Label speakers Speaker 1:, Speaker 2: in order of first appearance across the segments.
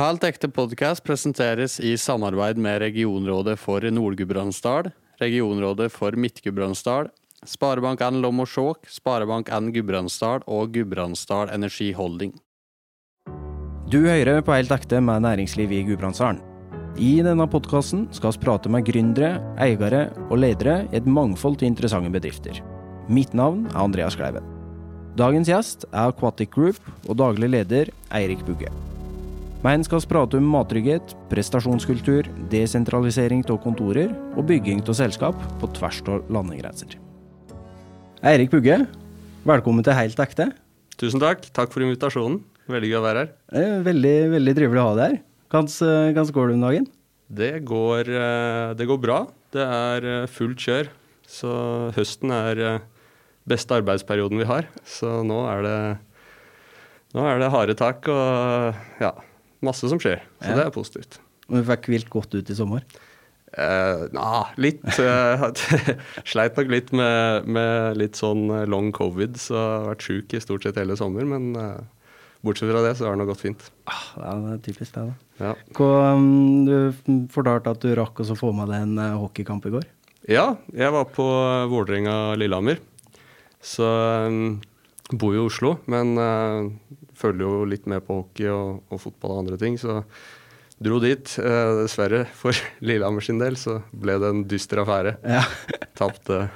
Speaker 1: Helt ekte podkast presenteres i samarbeid med Regionrådet for Nord-Gudbrandsdal, Regionrådet for Midt-Gudbrandsdal, Sparebank1 Lom og Skjåk, Sparebank1 Gudbrandsdal og Gudbrandsdal Energi Holding.
Speaker 2: Du hører på Helt ekte med næringsliv i Gudbrandsdalen. I denne podkasten skal vi prate med gründere, eiere og ledere i et mangfold av interessante bedrifter. Mitt navn er Andreas Kleiven. Dagens gjest er Aquatic Group og daglig leder Eirik Bugge. Henne skal prate om mattrygghet, prestasjonskultur, desentralisering av kontorer og bygging av selskap på tvers av landegrenser. Eirik Bugge, velkommen til Helt ekte.
Speaker 1: Tusen takk. Takk for invitasjonen. Veldig gøy å være her.
Speaker 2: Er veldig, veldig trivelig å ha deg her. Hvordan går det om dagen?
Speaker 1: Det går, eh, det går bra. Det er eh, fullt kjør. Så høsten er eh, beste arbeidsperioden vi har. Så nå er det, nå er det harde tak og ja, masse som skjer. Så ja. det er positivt.
Speaker 2: Og du fikk hvilt godt ut i sommer?
Speaker 1: Eh, na, litt. Sleit nok litt med, med, litt sånn long covid, så jeg har vært sjuk i stort sett hele sommer. Men uh, bortsett fra det, så har det nå gått fint.
Speaker 2: Ah, ja, det er typisk det, da. Ja. Hva, um, du fortalte at du rakk å få med deg en uh, hockeykamp i går?
Speaker 1: Ja, jeg var på Vålerenga-Lillehammer. Så um, bor jo i Oslo, men uh, følger jo litt med på hockey og, og, fotball og andre ting. Så dro dit. Eh, dessverre, for Lillehammer sin del, så ble det en dyster affære. Ja. Tapte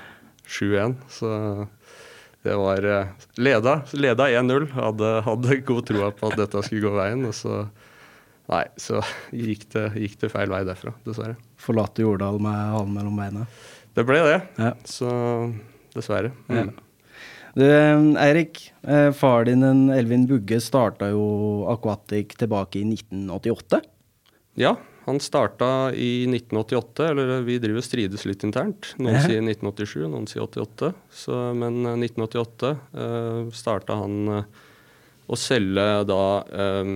Speaker 1: 7-1, så det var eh, Leda, leda 1-0. Hadde, hadde, god tro på at dette skulle gå veien. og så Nei, så gikk det, gikk det feil vei derfra, dessverre.
Speaker 2: Forlate Jordal med halen mellom beina?
Speaker 1: Det ble det. Ja. Så dessverre. Mm. Ja.
Speaker 2: Du, Eirik, eh, far din Elvin Bugge starta jo Aquatic tilbake i 1988?
Speaker 1: Ja, han starta i 1988. Eller vi driver og strides litt internt. Noen sier 1987, noen sier 88. Så, men 1988 eh, starta han eh, å selge da eh,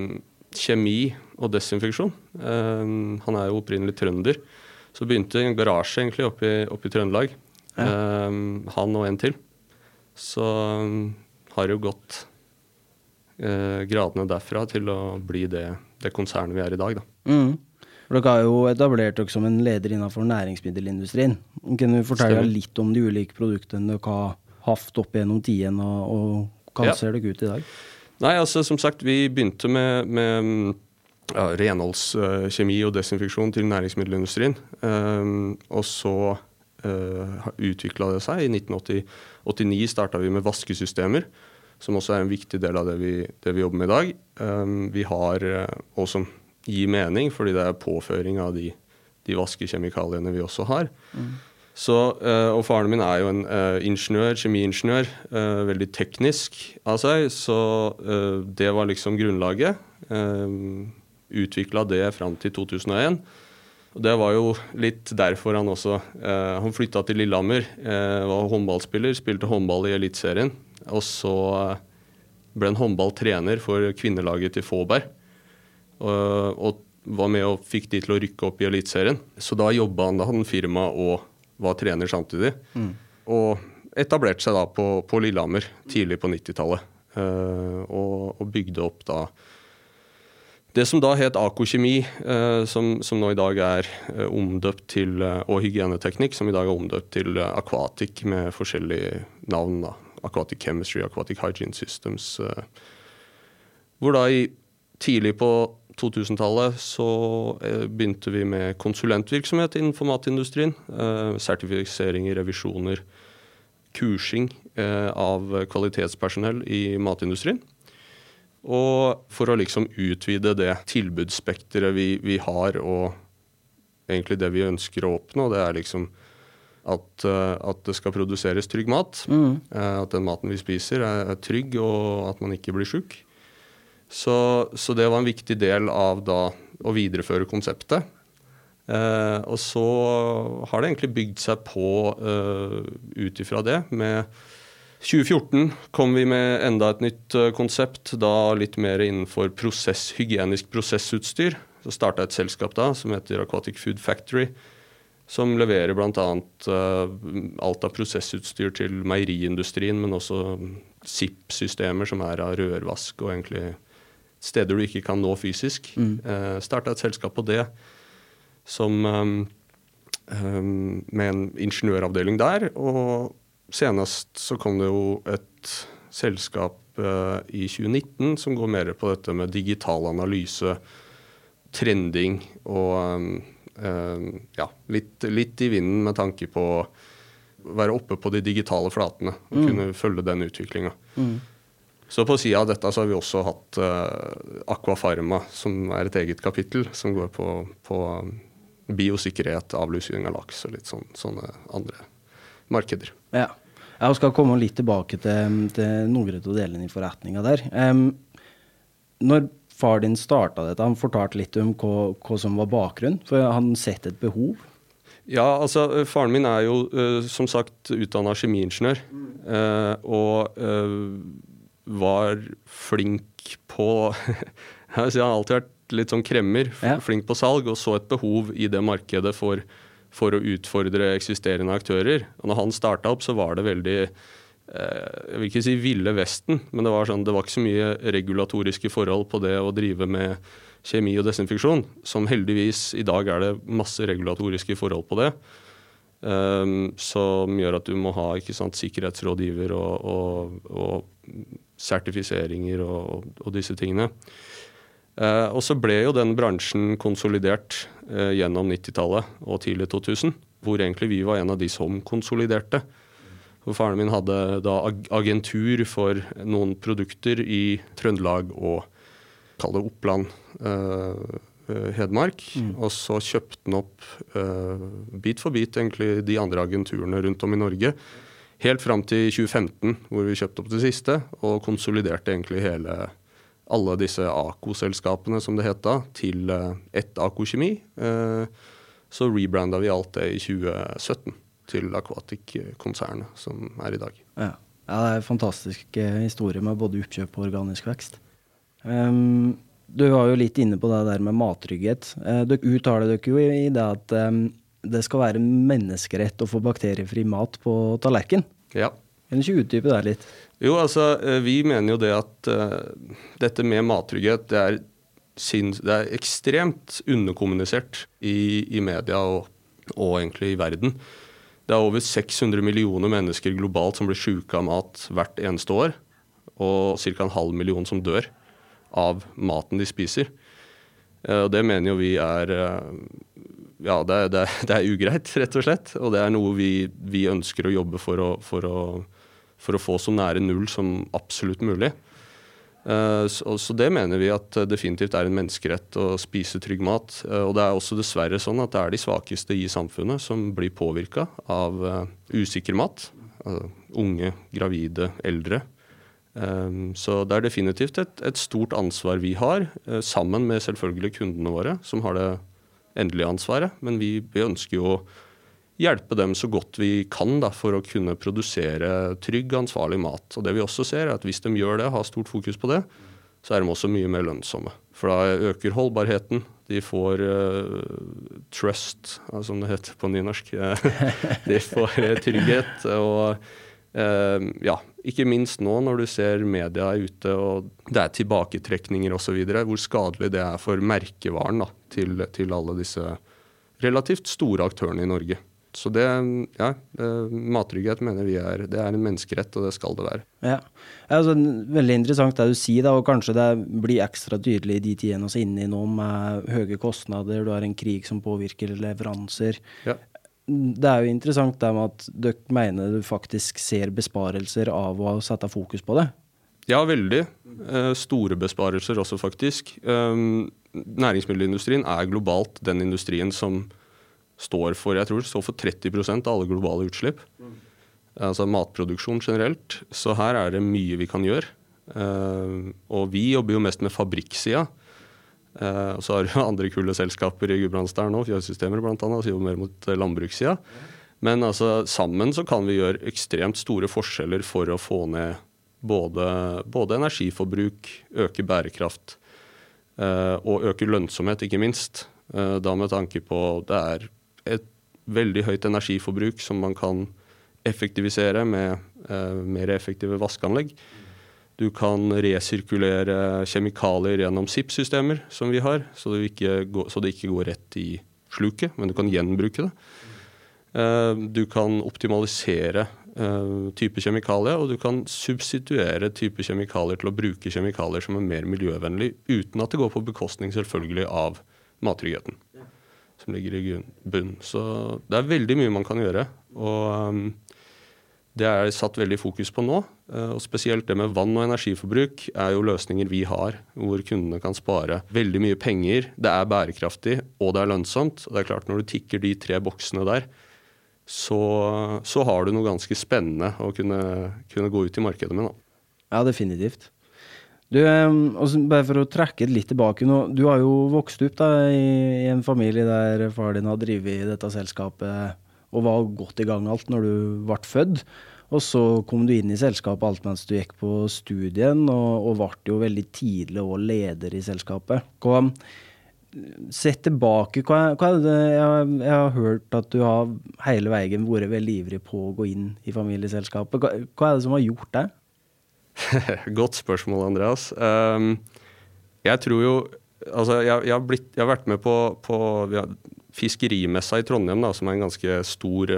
Speaker 1: kjemi og desinfeksjon. Eh, han er jo opprinnelig trønder. Så begynte en garasje egentlig oppe i, oppe i Trøndelag. Ja. Eh, han og en til. Så um, har det jo gått eh, gradene derfra til å bli det, det, konsernet vi er i dag, da.
Speaker 2: Mm. For dere har jo etablert dere som en leder innenfor næringsmiddelindustrien. Kan du fortelle Stemmer. litt om de ulike produktene dere har hatt opp gjennom tiden, og, og hva ja. ser dere ut i dag?
Speaker 1: Nei, altså som sagt, vi begynte med, med ja, renholdskjemi og desinfeksjon til næringsmiddelindustrien. Um, og så uh, utvikla det seg. I 1989 starta vi med vaskesystemer, som også er en viktig del av det vi, det vi jobber med i dag. Um, vi har, uh, og som gir mening, fordi det er påføring av de, de vaskekjemikaliene vi også har. Mm. Så, og faren min er jo en ingeniør, kjemiingeniør, veldig teknisk av seg, så det var liksom grunnlaget. Utvikla det fram til 2001. Og Det var jo litt derfor han også eh, Han flytta til Lillehammer, eh, var håndballspiller, spilte håndball i Eliteserien. Og så eh, ble han håndballtrener for kvinnelaget til Fåberg. Og, og, var med og fikk de til å rykke opp i Eliteserien. Så da jobba han, da hadde han firma og var trener samtidig. Mm. Og etablerte seg da på, på Lillehammer tidlig på 90-tallet. Eh, og, og bygde opp da det som da het Akokjemi, eh, som, som, nå i dag er eh, omdøpt til eh, Og hygieneteknikk, som i dag er omdøpt til Aquatic med forskjellige navn. da, Aquatic Chemistry, Aquatic Hygiene Systems. Hvor da i tidlig på 2000-tallet så begynte vi med konsulentvirksomhet innenfor matindustrien. sertifiseringer, revisjoner, kursing av kvalitetspersonell i matindustrien. Og for å liksom utvide det tilbudsspekteret vi, vi, har, og egentlig det vi ønsker å oppnå, det er liksom at, uh, at det skal produseres trygg mat. Mm. Uh, at den maten vi spiser, er, er, trygg, og at man ikke blir sjuk. Så, så, det var en viktig del av da å videreføre konseptet. Eh, og så har det egentlig bygd seg på ut ifra det med 2014 kom vi med enda et nytt uh, konsept, da litt mer innenfor prosess, hygienisk prosessutstyr. Så starta et selskap da som heter Aquatic Food Factory, som leverer bl.a. Uh, alt av prosessutstyr til meieriindustrien, men også SIP-systemer som er av rørvask og egentlig steder du ikke kan nå fysisk. Mm. Uh, Starta et selskap på det som um, um, med en ingeniøravdeling der. Og senest så kom det jo et selskap uh, i 2019 som går mer på dette med digital analyse, trending og uh, ja, litt, litt, i vinden med tanke på å være oppe på de digitale flatene og mm. kunne følge den utviklinga. Mm. Så på sida av dette så har vi også hatt uh, Aquafarma, som er et eget kapittel, som går på, på biosikkerhet, avlusing av laks og litt sånn, sånne andre markeder.
Speaker 2: Ja. Jeg skal komme litt tilbake til, til noen av delene i forretninga der. Um, når far din starta dette, han fortalte litt om hva, hva som var bakgrunnen? For han sett et behov?
Speaker 1: Ja, altså faren min er jo uh, som sagt utdanna kjemiingeniør. Uh, og uh, var flink på Jeg vil si Han har alltid vært litt sånn kremmer, flink på salg, og så et behov i det markedet for, for å utfordre eksisterende aktører. Og når han starta opp, så var det veldig eh, jeg vil ikke si ville vesten, men det var, sånn, det var ikke så mye regulatoriske forhold på det å drive med kjemi og desinfeksjon, som heldigvis i dag er det masse regulatoriske forhold på det. Um, som gjør at du må ha sant, sikkerhetsrådgiver og, og, og sertifiseringer og, og, disse tingene. Eh, og så ble jo den bransjen konsolidert eh, gjennom 90-tallet og tidlig 2000, hvor egentlig vi var en av de som konsoliderte. For faren min hadde da agentur for noen produkter i Trøndelag og kall det Oppland, eh, Hedmark. Mm. Og så kjøpte han opp bit for bit egentlig de andre agenturene rundt om i Norge. Helt fram til 2015, hvor vi kjøpte opp det siste, og konsoliderte egentlig hele alle disse AKO-selskapene, som det het da, til eh, ett AKO-kjemi. Eh, så rebranda vi alt det i 2017 til Aquatic-konsernet, som er i dag.
Speaker 2: Ja. ja. det er en fantastisk eh, historie med både oppkjøp og organisk vekst. Um, du var jo litt inne på det der med mattrygghet. Uh, dere uttaler dere jo i det at um, det skal være menneskerett å få bakteriefri mat på tallerken.
Speaker 1: Ja.
Speaker 2: Kan du ikke utdype det litt?
Speaker 1: Jo, altså, eh, vi mener jo det at uh, dette med mattrygghet, det er, det er ekstremt underkommunisert i, i media og, og, egentlig i verden. Det er over 600 millioner mennesker globalt som blir syke av mat hvert eneste år. Og ca. en halv million som dør av maten de spiser. Uh, og det mener jo vi er Ja, det, det, det, er ugreit, rett og slett. Og det er noe vi, vi ønsker å jobbe for å, for å for å få så nære null som absolutt mulig. Eh, så det mener vi at definitivt er en menneskerett å spise trygg mat. Eh, og det er også dessverre sånn at det er de svakeste i samfunnet som blir påvirka av eh, usikker mat. Unge, gravide, eldre. Så det er definitivt et, et stort ansvar vi har, sammen med selvfølgelig kundene våre, som har det endelige ansvaret. Men vi, vi ønsker jo å hjelpe dem så godt vi kan da, for å kunne produsere trygg, ansvarlig mat. Og det vi også ser er at Hvis de gjør det, har stort fokus på det, så er de også mye mer lønnsomme. For da øker holdbarheten. De får uh, trust, som det heter på nynorsk. de får trygghet. Og uh, ja, ikke minst nå når du ser media er ute og det er tilbaketrekninger osv., hvor skadelig det er for merkevaren da, til, til alle disse relativt store aktørene i Norge. Så det, ja, mattrygghet mener vi er, det er en menneskerett, og det skal det være.
Speaker 2: Ja, altså, Veldig interessant det du sier, da, og kanskje det blir ekstra tydelig i de tidene vi er inne i nå, med høye kostnader, du har en krig som påvirker leveranser. Ja. Det er jo interessant det med at dere mener du faktisk ser besparelser av å sette fokus på det.
Speaker 1: Ja, veldig. Eh, store besparelser også, faktisk. Um, næringsmiddelindustrien er globalt den industrien som står for jeg tror, står for 30% av alle globale utslipp. Altså matproduksjon generelt. Så her er det mye vi kan gjøre. Uh, og vi jobber jo mest med fabrikksida. Uh, og så har du andre kule selskaper i Gudbrandsdalen nå, Fjøssystemer bl.a., som jobber mer mot landbrukssida. Men altså, sammen så kan vi gjøre ekstremt store forskjeller for å få ned både, både energiforbruk, øke bærekraft og øke lønnsomhet, ikke minst. da med tanke på det er et veldig høyt energiforbruk som man kan effektivisere med eh, mer effektive vaskeanlegg. Du kan resirkulere kjemikalier gjennom SIP-systemer, som vi har, så det, går, så det, ikke går rett i sluket, men du kan gjenbruke det. Eh, du kan optimalisere uh, type kjemikalier, og du kan substituere type kjemikalier til å bruke kjemikalier som er mer miljøvennlig, uten at det går på bekostning selvfølgelig av mattryggheten som ligger i bunn. Så det er veldig mye man kan gjøre. Og um, det er satt veldig fokus på nå. Uh, og spesielt det med vann og energiforbruk er jo løsninger vi har, hvor kundene kan spare veldig mye penger. Det er bærekraftig, og det er lønnsomt. Og det er klart når du tikker de tre boksene der, så, så, har du noe ganske spennende å kunne, kunne gå ut i markedet med. Da.
Speaker 2: Ja, definitivt. Du, bare for å trekke det litt tilbake nå. Du har jo vokst opp da, i, i en familie der far din har drevet dette selskapet og var godt i gang alt når du ble født. Og så kom du inn i selskapet alt mens du gikk på studien, og, og ble jo veldig tidlig òg leder i selskapet. Hva, Sett tilbake, hva, hva er det jeg, jeg, har hørt at du har hele veien vært veldig ivrig på å gå inn i familieselskapet. Hva, hva er det som har gjort det?
Speaker 1: Godt spørsmål, Andreas. Um, jeg tror jo Altså, jeg, jeg, har, blitt, jeg har, vært med på, på Fiskerimessa i Trondheim, da, som er en ganske stor,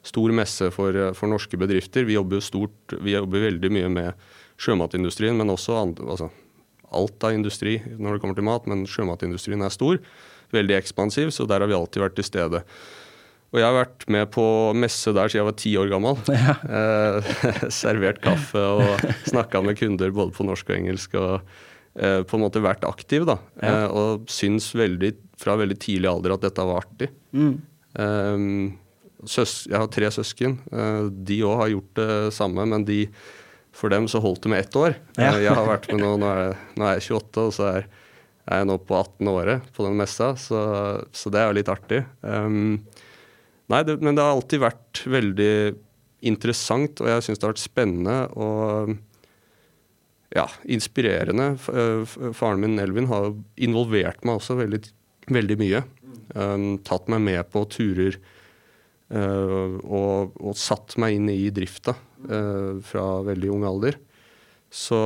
Speaker 1: stor messe for, for, norske bedrifter. Vi jobber, stort, vi jobber veldig mye med sjømatindustrien, men også andre, altså, alt av industri når det kommer til mat, men sjømatindustrien er stor. Veldig ekspansiv, så der har vi alltid vært til stede. Og jeg har vært med på messe der siden jeg var ti år gammel. Ja. Eh, servert kaffe og snakka med kunder både på norsk og engelsk. og eh, på en måte vært aktiv, da. Ja. Eh, og syns veldig, fra veldig tidlig alder at dette var artig. Mm. Eh, søs, jeg har tre søsken. Eh, de òg har gjort det samme, men de for dem så holdt det med ett år. Ja. Eh, jeg har vært med nå, nå er, jeg, nå er jeg 28, og så er, er, jeg nå på 18 året på den messa, så, så det er jo litt artig. Um, nei, det, men det har alltid vært veldig interessant, og jeg syns det har vært spennende og ja, inspirerende. Eh, faren min Elvin har involvert meg også veldig, veldig mye. Um, tatt meg med på turer uh, og, og satt meg inn i drifta uh, fra veldig ung alder. Så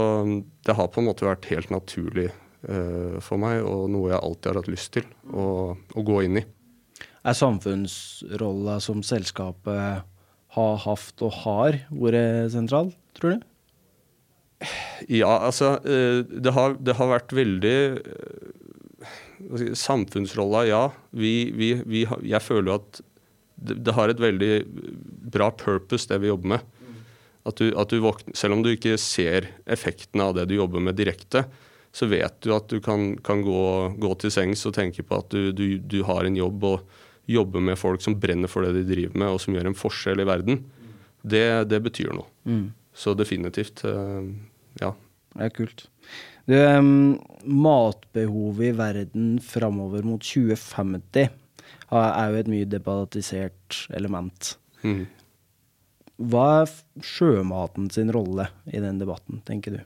Speaker 1: det har på en måte vært helt naturlig uh, for meg, og noe jeg alltid har hatt lyst til å, å gå inn i.
Speaker 2: Er samfunnsrolla som selskapet har hatt og har vært sentral, tror du?
Speaker 1: Ja, altså eh, det har, det har vært veldig eh, Samfunnsrolla, ja. Vi, vi, vi, jeg føler at det, har et veldig bra purpose, det vi jobber med. At du, at du våkner, selv om du ikke ser effektene av det du jobber med direkte, så vet du at du kan, kan gå, gå, til sengs og tenke på at du, du, du, har en jobb og jobber med folk som brenner for det de driver med, og som gjør en forskjell i verden. Det, det betyr noe. Mm. Så definitivt. Uh, ja.
Speaker 2: Det er kult. Du, matbehovet i verden framover mot 2050 er jo et mye debattisert element. Mm. Hva er sjømaten sin rolle i den debatten, tenker du?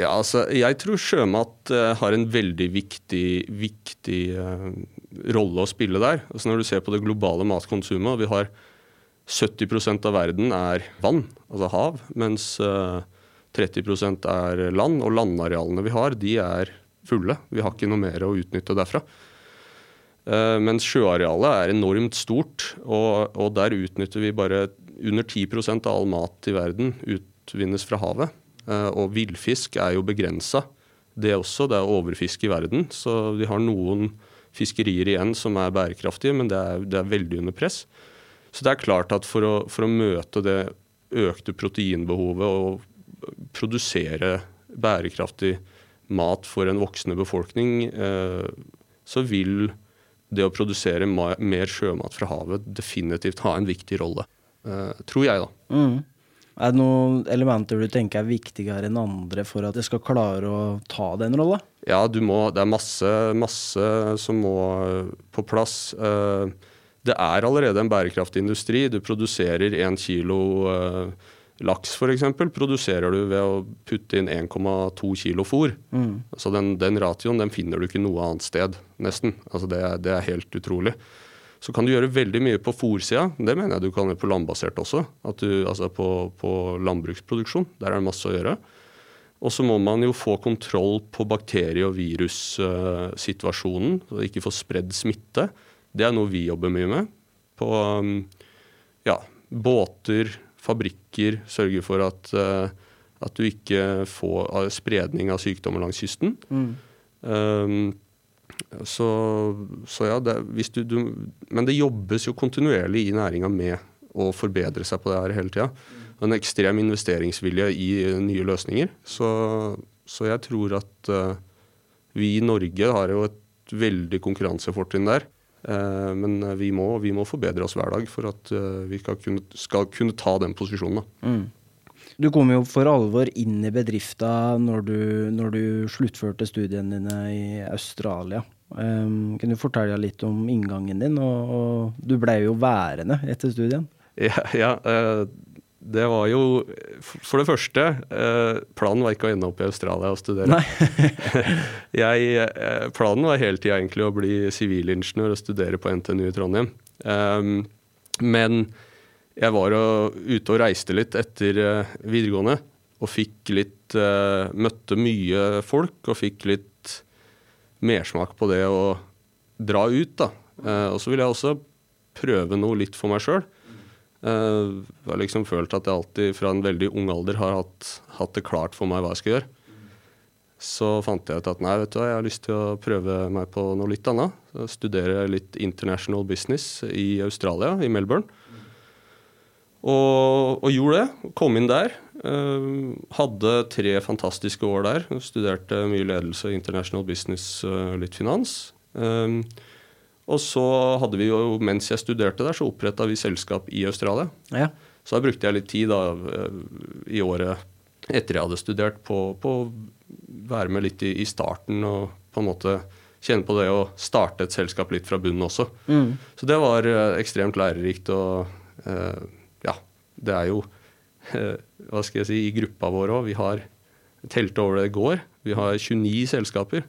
Speaker 1: Ja, altså, jeg tror sjømat uh, har en veldig viktig, viktig uh, rolle å spille der. Altså, når du ser på det globale matkonsumet, vi har 70% av verden er vann, altså hav, mens uh, eh, 30% er land. Og landarealene vi har, de er fulle. Vi har ikke noe mer å utnytte derfra. Mens sjøarealet er enormt stort, og, og der utnytter vi bare under 10% av all mat i verden utvinnes fra havet. Eh, og villfisk er jo begrensa. Det også. Det er overfiske i verden. Så vi har noen fiskerier igjen som er bærekraftige, men det er, det er veldig under press. Så det er klart at for å, for å møte det økte proteinbehovet og produsere bærekraftig mat for en voksende befolkning, eh, så vil det å produsere mer sjømat fra havet definitivt ha en viktig rolle. Uh, tror jeg, da. Mm.
Speaker 2: Er det noen elementer du tenker er viktigere enn andre for at jeg skal klare å ta den rolla?
Speaker 1: Ja, må, det er masse, masse som må på plass. Uh, det er allerede en bærekraftig industri. Du produserer én kilo uh, laks f.eks. produserer du ved å putte inn 1,2 kilo fôr. Mm. Så den, den ratioen den finner du ikke noe annet sted, nesten. Altså det, det er helt utrolig. Så kan du gjøre veldig mye på fòrsida. Det mener jeg du kan gjøre på landbasert også. Du, altså på, på, landbruksproduksjon. Der er det masse å gjøre. Og så må man jo få kontroll på bakterie- og virussituasjonen, så det ikke får spredd smitte. Det er noe vi jobber mye med. På um, ja, båter, fabrikker. Sørge for at, uh, at du ikke får uh, spredning av sykdommer langs kysten.
Speaker 2: Mm.
Speaker 1: Um, så, så, ja, det, du, du, Men det jobbes jo kontinuerlig i næringa med å forbedre seg på det her hele tida en ekstrem investeringsvilje i eh, nye løsninger. Så, så jeg tror at uh, vi i Norge har jo et veldig konkurransefortrinn der. Uh, men vi må, vi må, forbedre oss hver dag for at uh, vi skal kunne, skal kunne, ta den posisjonen. Mm.
Speaker 2: Du kom jo for alvor inn i bedrifta når du, når du sluttførte studiene dine i Australia. Um, kan du fortelle litt om inngangen din? Og, og du ble jo værende etter studien.
Speaker 1: Ja, ja det var jo For det første, uh, planen var ikke å ende opp i Australia og studere. jeg, uh, planen var hele tida egentlig å bli sivilingeniør og studere på NTNU i Trondheim. Um, men jeg var og, ute og reiste litt etter uh, videregående og fikk litt uh, Møtte mye folk og fikk litt mersmak på det å dra ut, da. Uh, og så ville jeg også prøve noe litt for meg sjøl. Uh, jeg har liksom følt at jeg alltid fra en veldig ung alder har hatt, hatt, det klart for meg hva jeg skal gjøre. Så fant jeg ut at nei, vet du hva, jeg har lyst til å prøve meg på noe litt annet. Studere litt international business i Australia, i Melbourne. Og, og gjorde det. Kom inn der. Uh, hadde tre fantastiske år der. Studerte mye ledelse, international business, uh, litt finans. Uh, og så hadde vi jo, mens jeg studerte der, så oppretta vi selskap i Australia. Ja. Så da brukte jeg litt tid da, eh, i året etter jeg hadde studert, på, på å være med litt i, i, starten og på en måte kjenne på det å starte et selskap litt fra bunnen også. Mm. Så det var ekstremt lærerikt. Og ja, det er jo uh, Hva skal jeg si, i gruppa vår òg. Vi har telte over det i går. Vi har 29 selskaper.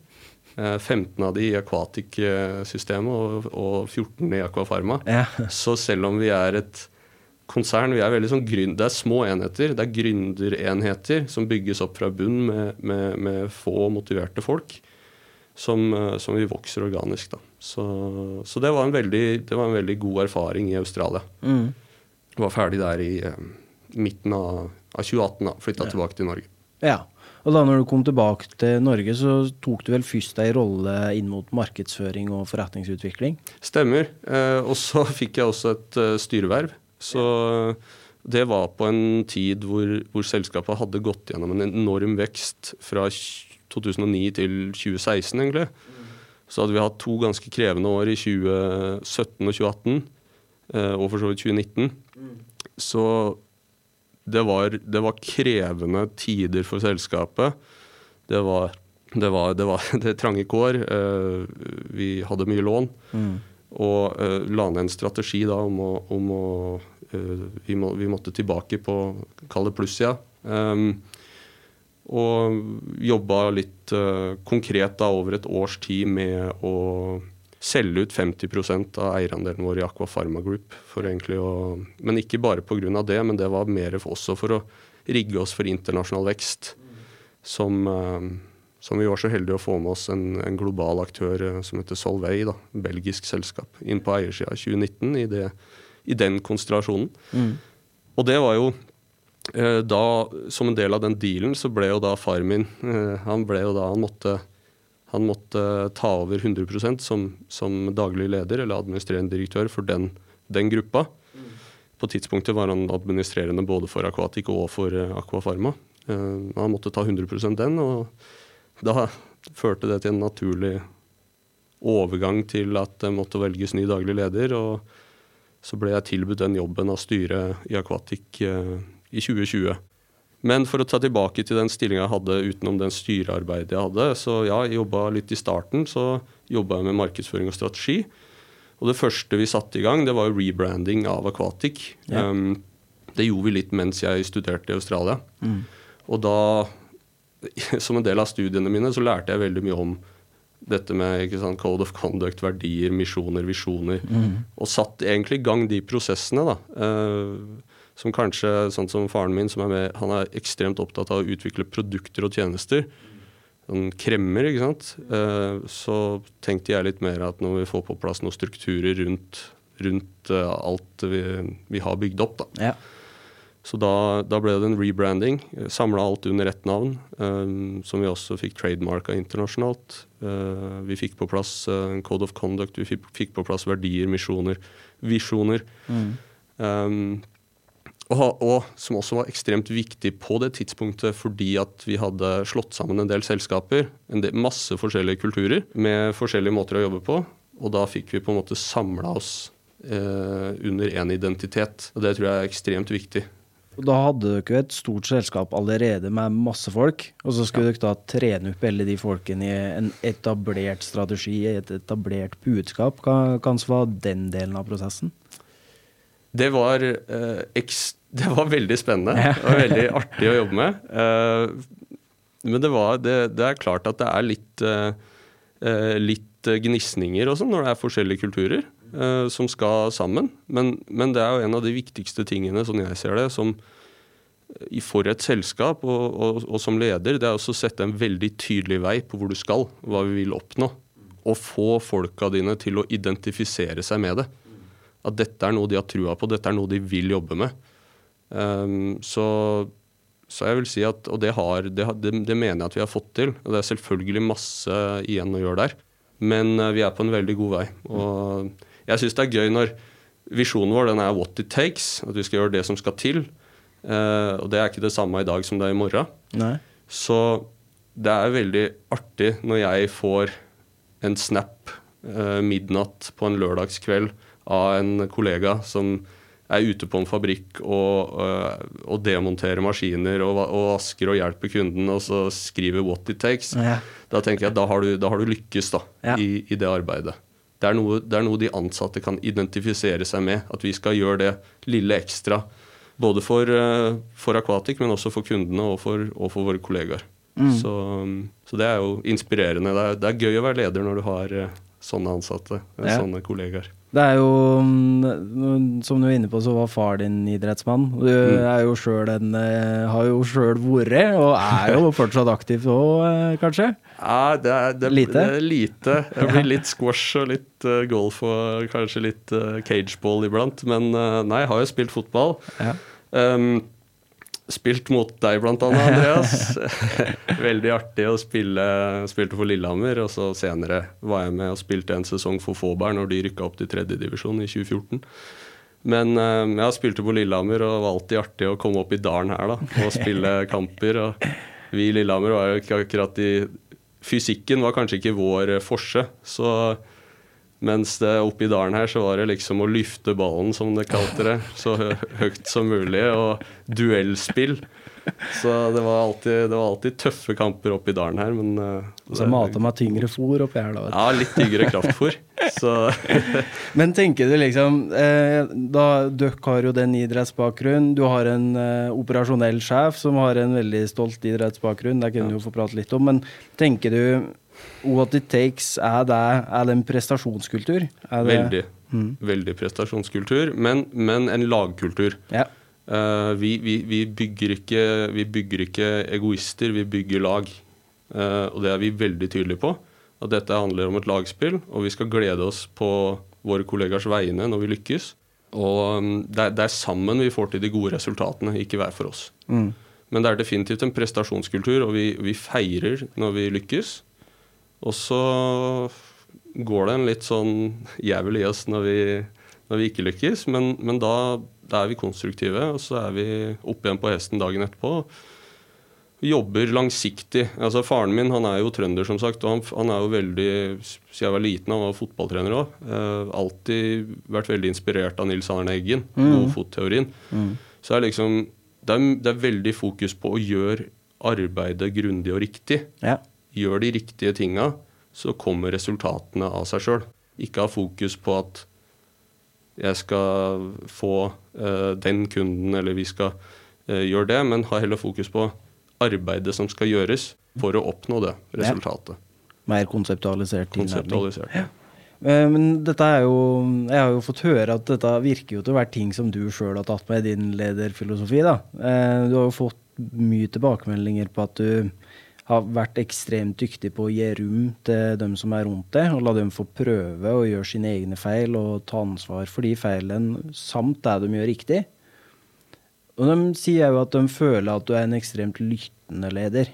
Speaker 1: 15 eh, av de i Aquatic-systemet og, og, 14 i Aquafarma. Ja. Så selv om vi er et konsern, vi er veldig sånn grunn, det er små enheter. Det er gründerenheter som bygges opp fra bunn med, med, med få motiverte folk. Som, eh, som, vi vokser organisk. Da. Så, så det, var veldig, det, var en veldig, god erfaring i Australia. Mm. Var ferdig der i uh, midten av, av 2018. da, Flytta ja. tilbake til Norge.
Speaker 2: Ja, og da når du kom tilbake til Norge, så tok du vel først ei rolle inn mot markedsføring og forretningsutvikling?
Speaker 1: Stemmer. Eh, og så fikk jeg også et uh, styreverv. Så det var på en tid hvor, hvor, selskapet hadde gått gjennom en enorm vekst fra 2009 til 2016, egentlig. Så hadde vi hatt to ganske krevende år i 2017 og 2018, eh, og for så vidt 2019. Så det var, det var, krevende tider for selskapet. Det var, det var, det var det trange kår. Uh, vi hadde mye lån. Mm. Og uh, la ned en strategi da om å, om å uh, vi, må, vi, måtte tilbake på Kall det plussida. Um, og jobba litt konkret da over et års tid med å selge ut 50% av eierandelen vår i Aqua Pharma Group. Å, men ikke bare pga. det, men det var mer for også for å rigge oss for internasjonal vekst. Som, eh, som vi var så heldige å få med oss en, en global aktør eh, som heter Solvay, da, belgisk selskap, inn på eiersida i 2019 i, det, i den konstellasjonen. Mm. Og det var jo eh, da, som en del av den dealen, så ble jo da far min Han ble jo da, han måtte han måtte ta over 100 som, som daglig leder eller administrerende direktør for den, den gruppa. På tidspunktet var han administrerende både for Aquatic og for uh, Aquafarma. Uh, han måtte ta 100% den, og da førte det til en naturlig overgang til at det måtte velges ny daglig leder. og så ble jeg tilbudt den jobben av styret i Aquatic uh, i 2020. Men for å ta tilbake til den stillinga jeg hadde utenom den styrearbeidet jeg hadde, så ja, jeg jobba litt i starten. Så jobba jeg med markedsføring og strategi. Og det første vi satte i gang, det var jo rebranding av Aquatic. Ja. Um, det gjorde vi litt mens jeg studerte i Australia. Mm. Og da, som en del av studiene mine, så lærte jeg veldig mye om dette med sant, code of conduct, verdier, misjoner, visjoner. Mm. Og satte egentlig i gang de prosessene, da. Uh, som kanskje, sånn som faren min, som er med, han er ekstremt opptatt av å utvikle produkter og tjenester. Sånn kremmer, ikke sant. Eh, så tenkte jeg litt mer at når vi får på plass noen strukturer rundt, rundt eh, alt vi, vi, har bygd opp, da. Ja. Så da, da, ble det en rebranding. Samla alt under ett navn, um, som vi også fikk trademarka internasjonalt. Uh, vi fikk på plass uh, code of conduct, vi fikk, fikk, på plass verdier, misjoner, visjoner. Mm. Um, og, og, som også var ekstremt viktig på det tidspunktet fordi at vi hadde slått sammen en del selskaper. En del, masse forskjellige kulturer med forskjellige måter å jobbe på. Og da fikk vi på en måte samla oss eh, under én identitet. Og det tror jeg er ekstremt viktig.
Speaker 2: Da hadde dere et stort selskap allerede med masse folk, og så skulle ja. dere da trene opp alle de folkene i en etablert strategi, et etablert budskap. Hva, hva var den delen av prosessen?
Speaker 1: Det var eh, ekstremt det var veldig spennende og veldig artig å jobbe med. Uh, men det, var, det, det, er klart at det er litt, uh, litt gnisninger også når det er forskjellige kulturer uh, som skal sammen. Men, men, det er jo en av de viktigste tingene, sånn jeg ser det, som for et selskap og, og, og som leder, det er også å sette en veldig tydelig vei på hvor du skal, hva vi vil oppnå. Og få folka dine til å identifisere seg med det. At dette er noe de har trua på, dette er noe de vil jobbe med. Um, så, så, jeg vil si at Og det, har, det, det, det, mener jeg at vi har fått til. Og det er selvfølgelig masse igjen å gjøre der. Men uh, vi er på en veldig god vei. Og jeg syns det er gøy når visjonen vår den er what it takes. At vi skal gjøre det som skal til. Uh, og det er ikke det samme i dag som det er i morgen. Nei. Så det er veldig artig når jeg får en snap uh, midnatt på en lørdagskveld av en kollega som er ute på en fabrikk og, øh, og demonterer maskiner og, og, vasker og hjelper kunden, og så skriver 'what it takes', ja. da tenker jeg at da har du, da har du lykkes da, ja. i, i, det arbeidet. Det er, noe, det er, noe, de ansatte kan identifisere seg med. At vi skal gjøre det lille ekstra. Både for, øh, for Aquatic, men også for kundene og for, og for våre kollegaer. Mm. Så, så, det er jo inspirerende. Det er, det er, gøy å være leder når du har øh, sånne ansatte, ja. sånne kollegaer.
Speaker 2: Det er jo, mm, som du er inne på, så var far din idrettsmann. Du mm. er jo selv en, eh, har jo sjøl vært, og er jo fortsatt aktiv òg, eh, kanskje?
Speaker 1: Ja, det er, det, lite? det er lite. Det blir litt squash og litt uh, golf og kanskje litt uh, cageball iblant. Men uh, nei, jeg har jo spilt fotball. Ja. Um, Spilt mot deg blant annet, Andreas. Veldig artig å spille. Spilte for Lillehammer, og så senere var jeg med og spilte en sesong for Fåberg når de rykka opp til tredjedivisjon i 2014. Men jeg jeg spilte på Lillehammer, og det var alltid artig å komme opp i dalen her da, og spille kamper. Og vi i Lillehammer var jo ikke akkurat i Fysikken var kanskje ikke vår forse, så mens det oppi dalen her så var det liksom å løfte ballen, som det kalte det, så høyt som mulig, og duellspill. Så det var, alltid, det var alltid tøffe kamper oppi dalen her, men Og
Speaker 2: Så mata meg tyngre fôr oppi her, da?
Speaker 1: Ja, litt tyngre kraftfôr.
Speaker 2: men tenker du liksom eh, da Dere har jo den idrettsbakgrunnen. Du har en eh, operasjonell sjef som har en veldig stolt idrettsbakgrunn, det kunne du ja. jo få prate litt om. Men tenker du What it takes, er det, er det en prestasjonskultur?
Speaker 1: Det, veldig. Mm. Veldig prestasjonskultur, men, men en lagkultur. Ja. Uh, vi, vi, vi, bygger ikke, vi, bygger ikke, egoister, vi bygger lag. Uh, og det er vi veldig tydelige på. At dette handler om et lagspill, og vi skal glede oss på våre kollegers vegne når vi lykkes. Og um, det, er, det, er, sammen vi får til de gode resultatene, ikke hver for oss. Mm. Men det er definitivt en prestasjonskultur, og vi, vi feirer når vi lykkes. Og så går det en litt sånn jævel i oss når vi, når vi ikke lykkes, men, men da, da, er vi konstruktive, og så er vi opp igjen på hesten dagen etterpå. Jobber langsiktig. Altså Faren min han er jo trønder, som sagt. og Han, han er jo veldig Siden jeg var liten, han var fotballtrener òg. Eh, alltid vært veldig inspirert av Nils Arne Eggen, mm. godfotteorien. Mm. Så er liksom, det er, det er veldig fokus på å gjøre arbeidet grundig og riktig. Ja gjør de riktige tinga, så kommer resultatene av seg sjøl. Ikke ha fokus på at jeg skal få uh, den kunden, eller vi skal uh, gjøre det, men ha heller fokus på arbeidet som skal gjøres for å oppnå det resultatet.
Speaker 2: Ja. Mer konseptualisert.
Speaker 1: konseptualisert. Ja.
Speaker 2: Eh, Men dette er jo Jeg har jo fått høre at dette virker jo til å være ting som du sjøl har tatt med i din lederfilosofi, da. Eh, Du har jo fått mye tilbakemeldinger på at du har vært ekstremt dyktig på å gi rom til dem som er rundt deg, og la dem få prøve å gjøre sine egne feil og ta ansvar for de feilene, samt det de gjør riktig. Og de sier jo at de føler at du er en ekstremt lyttende leder.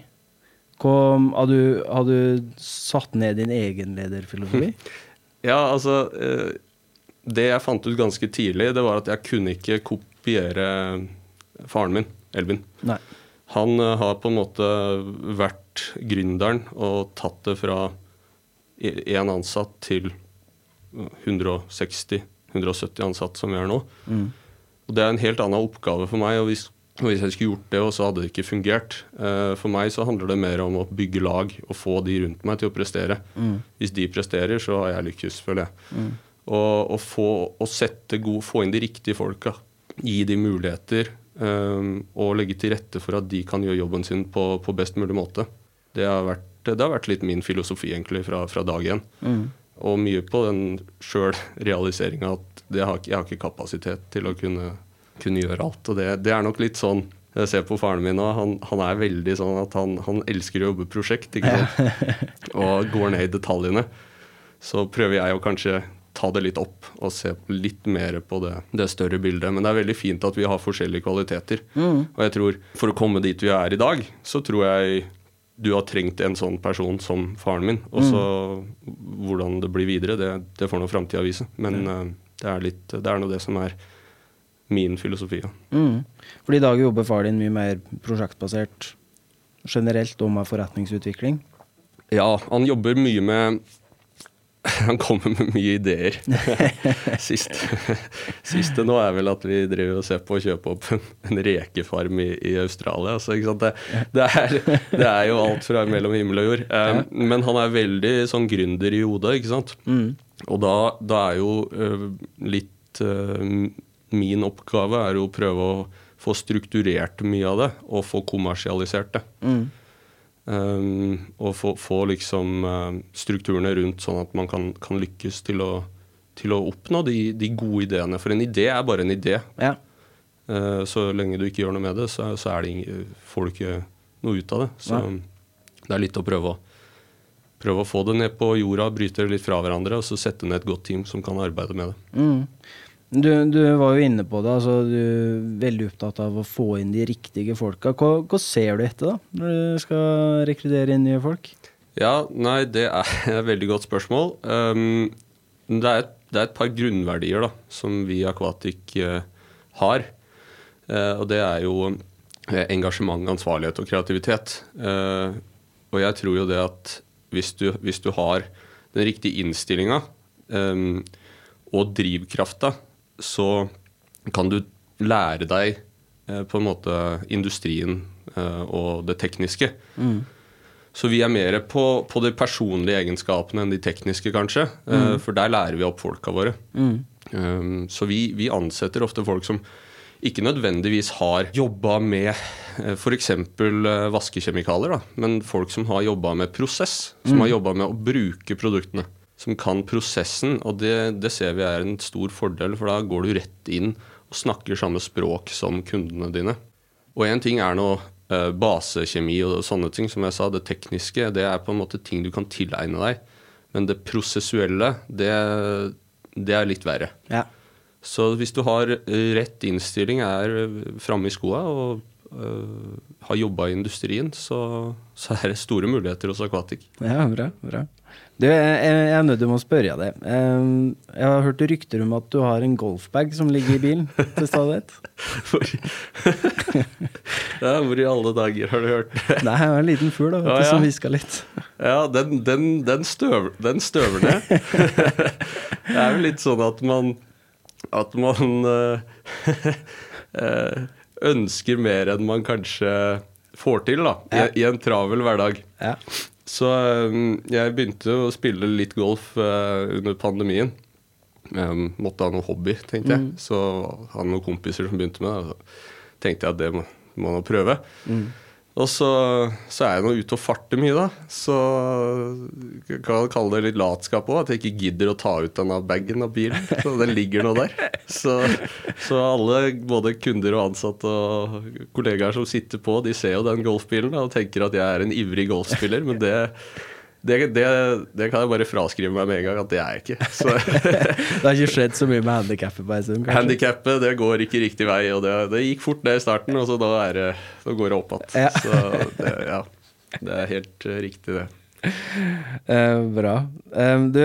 Speaker 2: Kom, har, du, har du satt ned din egen lederfilosofi?
Speaker 1: Ja, altså eh, Det jeg fant ut ganske tidlig, det var at jeg kunne ikke kopiere faren min, Elvin.
Speaker 2: Nei.
Speaker 1: Han eh, har på en måte vært gründeren og tatt det fra én ansatt til 160-170 ansatte som vi er nå.
Speaker 2: Mm.
Speaker 1: Og Det er en helt annen oppgave for meg. og hvis, og hvis jeg skulle gjort det, så hadde det ikke fungert. Eh, for meg så handler det mer om å bygge lag og få de rundt meg til å prestere.
Speaker 2: Mm.
Speaker 1: Hvis de presterer, så har jeg lykkes, føler jeg.
Speaker 2: Mm.
Speaker 1: Og, og få, å sette god, få inn de riktige folka. Gi de muligheter. Um, og legge til rette for at de kan gjøre jobben sin på, på best mulig måte. Det har, vært, det har vært litt min filosofi egentlig fra, fra dag én.
Speaker 2: Mm.
Speaker 1: Og mye på den sjøl-realiseringa at det har, jeg har ikke kapasitet til å kunne, kunne gjøre alt. Og det, det er nok litt sånn Jeg ser på faren min nå, han, han er veldig sånn at han, han elsker å jobbe prosjekt, ikke sant. og går ned i detaljene. Så prøver jeg å kanskje ta det litt opp og se litt mer på det, det større bildet. Men det er veldig fint at vi har forskjellige kvaliteter.
Speaker 2: Mm.
Speaker 1: Og jeg tror for å komme dit vi er i dag, så tror jeg du har trengt en sånn person som faren min. Og så hvordan det blir videre, det, det får nå framtida vise. Men eh, det er litt Det er nå det som er min filosofi. Ja.
Speaker 2: Mm. For i dag jobber far din mye mer prosjektbasert generelt og med forretningsutvikling.
Speaker 1: ja, han jobber mye med Han kommer med mye ideer. Sist, siste nå er vel at vi driver og ser på å kjøpe opp en, en rekefarm i, i Australia. Så? Det, det, er, det er jo alt fra mellom himmel og jord. Um, Men han er veldig sånn gründer i hodet, ikke sant.
Speaker 2: Mm.
Speaker 1: Og da, da er jo uh, litt uh, Min oppgave er jo å prøve å få strukturert mye av det, og få kommersialisert det.
Speaker 2: Mm.
Speaker 1: Um, og få, få liksom uh, strukturene rundt sånn at man kan, kan lykkes til å, til å oppnå de, de gode ideene. For en idé er bare en idé.
Speaker 2: Ja.
Speaker 1: Uh, så lenge du ikke gjør noe med det, så, så er det får du ikke noe ut av det. Så det er litt å prøve å, prøve å få det ned på jorda, bryte det litt fra hverandre, og så sette ned et godt team som kan arbeide med det.
Speaker 2: Mm. Du, du var jo inne på det, altså du er veldig opptatt av å få inn de riktige folka. Hva, hva ser du etter da, når du skal rekruttere inn nye folk?
Speaker 1: Ja, nei, det er et veldig godt spørsmål. Um, det, er et, det er et par grunnverdier da, som vi i Aquatic uh, har. Uh, og det er jo eh, engasjement, ansvarlighet og kreativitet. Uh, og jeg tror jo det at hvis du, hvis du har den riktige innstillinga um, og drivkrafta, så kan du lære deg eh, på en måte industrien eh, og det tekniske. Så vi er mer på, på de personlige egenskapene enn de tekniske, kanskje. Mm. for der lærer vi opp folka våre. Mm. så vi, vi ansetter ofte folk som ikke nødvendigvis har jobba med eh, f.eks. Vaskekjemikalier, da, men folk som har jobba med prosess. Som har jobba med å bruke produktene. Som kan prosessen, og det, det ser vi er en stor fordel, for da går du rett inn og snakker samme språk som kundene dine. Og én ting er nå eh, basekjemi og sånne ting, som jeg sa. Det tekniske, det er på en måte ting du kan tilegne deg. Men det prosessuelle, det, det er litt verre.
Speaker 2: Ja.
Speaker 1: Så hvis du har rett innstilling, er framme i skoa og øh, har jobba i industrien, så, så er det store muligheter hos Aquatic.
Speaker 2: Ja, bra. bra. Du, jeg, jeg er nødt til å spørre deg. Jeg har hørt rykter om at du har en golfbag som ligger i bilen til stadighet.
Speaker 1: Hvor, ja, hvor i alle dager har du hørt det?
Speaker 2: Nei, det var en liten fugl da, vet du,
Speaker 1: ja.
Speaker 2: som hviska litt.
Speaker 1: Ja, den, den, den, støv, den støver ned. det er jo litt sånn at man At man øh, ønsker mer enn man kanskje får til, da. I,
Speaker 2: Ja.
Speaker 1: i en travel hverdag.
Speaker 2: Ja.
Speaker 1: Så øhm, jeg begynte å spille litt golf øh, under pandemien. Jeg måtte ha noe hobby, tenkte jeg. Så hadde noen kompiser som begynte med det. og Så tenkte jeg at det må må prøve. Og så, så, er jeg nå ute og farter mye, da. Så jeg kan kalle det litt latskap òg. At jeg ikke gidder å ta ut denne bagen av bilen. Så den ligger nå der. Så, så, alle, både kunder og ansatte og kollegaer som sitter på, de ser jo den golfbilen og tenker at jeg er en ivrig golfspiller. Men det, det, det, det, kan jeg bare fraskrive meg med en gang at det er jeg ikke.
Speaker 2: det har ikke skjedd så mye med handikappet på stund?
Speaker 1: Handikappet det går ikke riktig vei. og Det, det gikk fort det i starten, og så da, det, da går det opp igjen. Ja. Så det, ja, det er helt uh, riktig, det.
Speaker 2: Uh, bra. Um, du,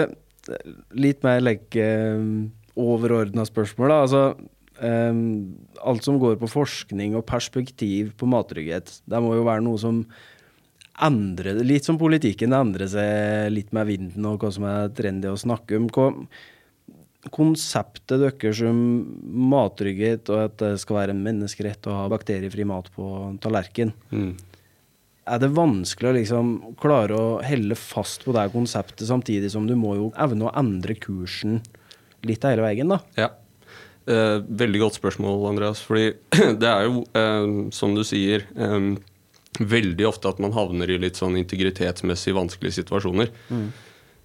Speaker 2: litt mer like, um, overordna spørsmål, da. Altså, um, alt som går på forskning og perspektiv på mattrygghet, det må jo være noe som endre litt som politikken endrer seg litt med vinden og hva som er trendy å snakke om. Hva, konseptet deres om mattrygghet og at det skal være en menneskerett å ha bakteriefri mat på tallerken, mm. er det vanskelig å liksom klare å helle fast på det konseptet, samtidig som du må jo evne å endre kursen litt hele veien, da?
Speaker 1: Ja. Eh, veldig godt spørsmål, Andreas. Fordi det er jo, eh, som du sier eh, veldig ofte at man havner i litt sånn integritetsmessig vanskelige situasjoner. Mm.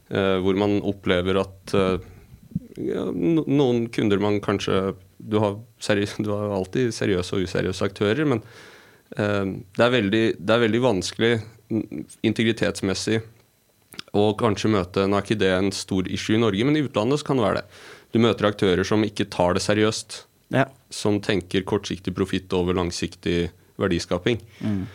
Speaker 1: Uh, hvor man opplever at ja, noen kunder man kanskje du har, du har, alltid seriøse og useriøse aktører, men uh, det, er veldig, det, er veldig, vanskelig integritetsmessig å kanskje møte Nå er ikke det en stor issue i Norge, men i utlandet så kan det være det. Du møter aktører som ikke tar det seriøst. Ja. Som tenker kortsiktig profitt over langsiktig verdiskaping. Mm.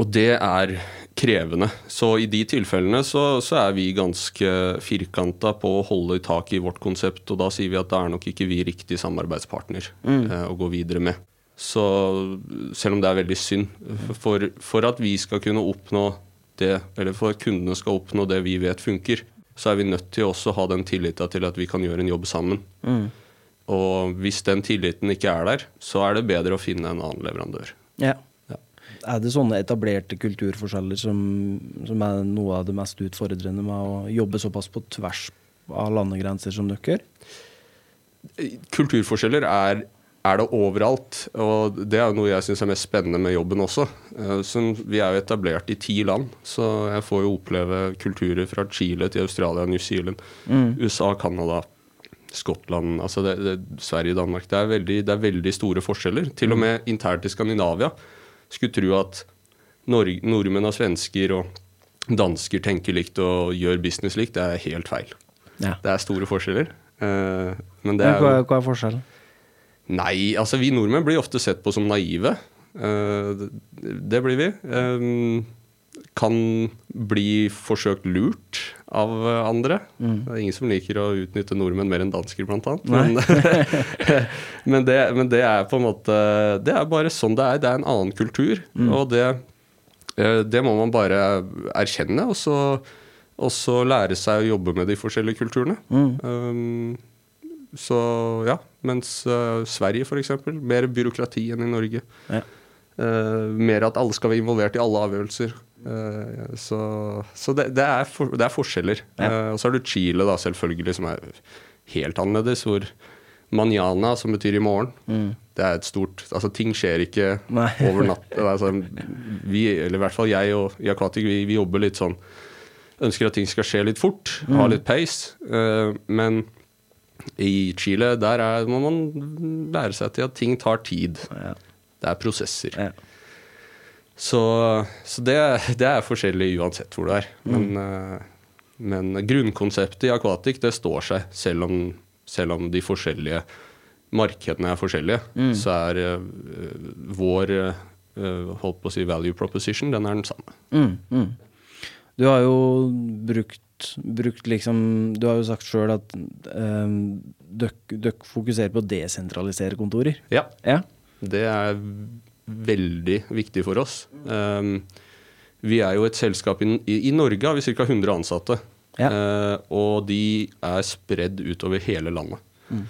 Speaker 1: Og det er krevende. Så i de tilfellene så, så er vi ganske firkanta på å holde tak i vårt konsept, og da sier vi at det er nok ikke vi riktig samarbeidspartner mm. eh, å gå videre med. Så selv om det er veldig synd, for, for, at vi skal kunne oppnå det, eller for at kundene skal oppnå det vi vet funker, så er vi nødt til også å ha den tilliten til at vi kan gjøre en jobb sammen. Mm. Og hvis den tilliten ikke er der, så er det bedre å finne en annen leverandør.
Speaker 2: Ja. Er det sånne etablerte kulturforskjeller som, som, er noe av det mest utfordrende med å jobbe såpass på tvers av landegrenser som dere?
Speaker 1: Kulturforskjeller er, er, det overalt, og det er noe jeg syns er mest spennende med jobben også. Eh, så vi er jo etablert i ti land, så jeg får jo oppleve kulturer fra Chile til Australia, New Zealand, mm. USA, Canada. Skottland, altså det, det, Sverige, Danmark. Det er, veldig, det er veldig store forskjeller. Til og med internt i Skandinavia skulle tro at nordmenn og svensker og dansker tenker likt og gjør business likt. Det er helt feil. Ja. Det er store forskjeller. Uh,
Speaker 2: men det er, hva, hva, er forskjellen?
Speaker 1: Nei, altså vi nordmenn blir ofte sett på som naive. Uh, det, det, blir vi. Um, kan bli forsøkt lurt av andre. Mm. Det er ingen som liker å utnytte nordmenn mer enn dansker, blant annet. Men, men, det, men, det, er på en måte Det er bare sånn det er. Det er en annen kultur. Mm. Og det, eh, det, må man bare erkjenne, og så, og så, lære seg å jobbe med de forskjellige kulturene. Mm. Um, så ja. Mens uh, Sverige, f.eks., mer byråkrati enn i Norge. Ja. Uh, mer at alle skal være involvert i alle avgjørelser. Uh, så, så det, det, er for, det, er forskjeller. Ja. Uh, og så har du Chile, da, selvfølgelig, som er helt annerledes. Hvor manjana, som betyr i morgen, mm. det er et stort Altså, ting skjer ikke Nei. over natt. Altså, vi, eller i hvert fall jeg og Jakvatik, vi, vi, jobber litt sånn Ønsker at ting skal skje litt fort, mm. ha litt pace. men i Chile, der er, må man lære seg til at ting tar tid. Ja. Det er prosesser. Ja. Så, så det, det, er forskjellig uansett hvor du er. Men, mm. men grunnkonseptet i Aquatic det står seg, selv om, selv om de forskjellige markedene er forskjellige. Mm. Så er uh, vår uh, holdt på å si value proposition, den er den samme. Mm,
Speaker 2: mm. Du har jo brukt, brukt liksom Du har jo sagt sjøl at um, dere fokuserer på å desentralisere kontorer.
Speaker 1: Ja. ja. Det er veldig viktig for oss. Um, vi er jo et selskap i, i Norge har vi ca. 100 ansatte. Ja. Uh, og de er spredd utover hele landet. Mm.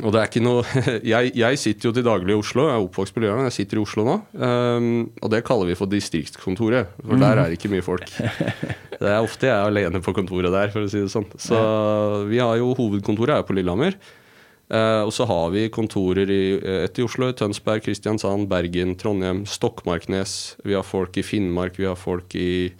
Speaker 1: Og det er ikke noe jeg, jeg, sitter jo til daglig i Oslo, jeg er oppvokst på Løren, jeg sitter i Oslo nå. Um, og det kaller vi for distriktskontoret, for mm. der er det ikke mye folk. Det er ofte jeg er alene på kontoret der, for å si det sånn. Så vi har jo hovedkontoret er på Lillehammer. Eh, og så har vi kontorer i, eh, et i Oslo, Tønsberg, Kristiansand, Bergen, Trondheim, Stokmarknes. Vi har folk i Finnmark, vi har folk i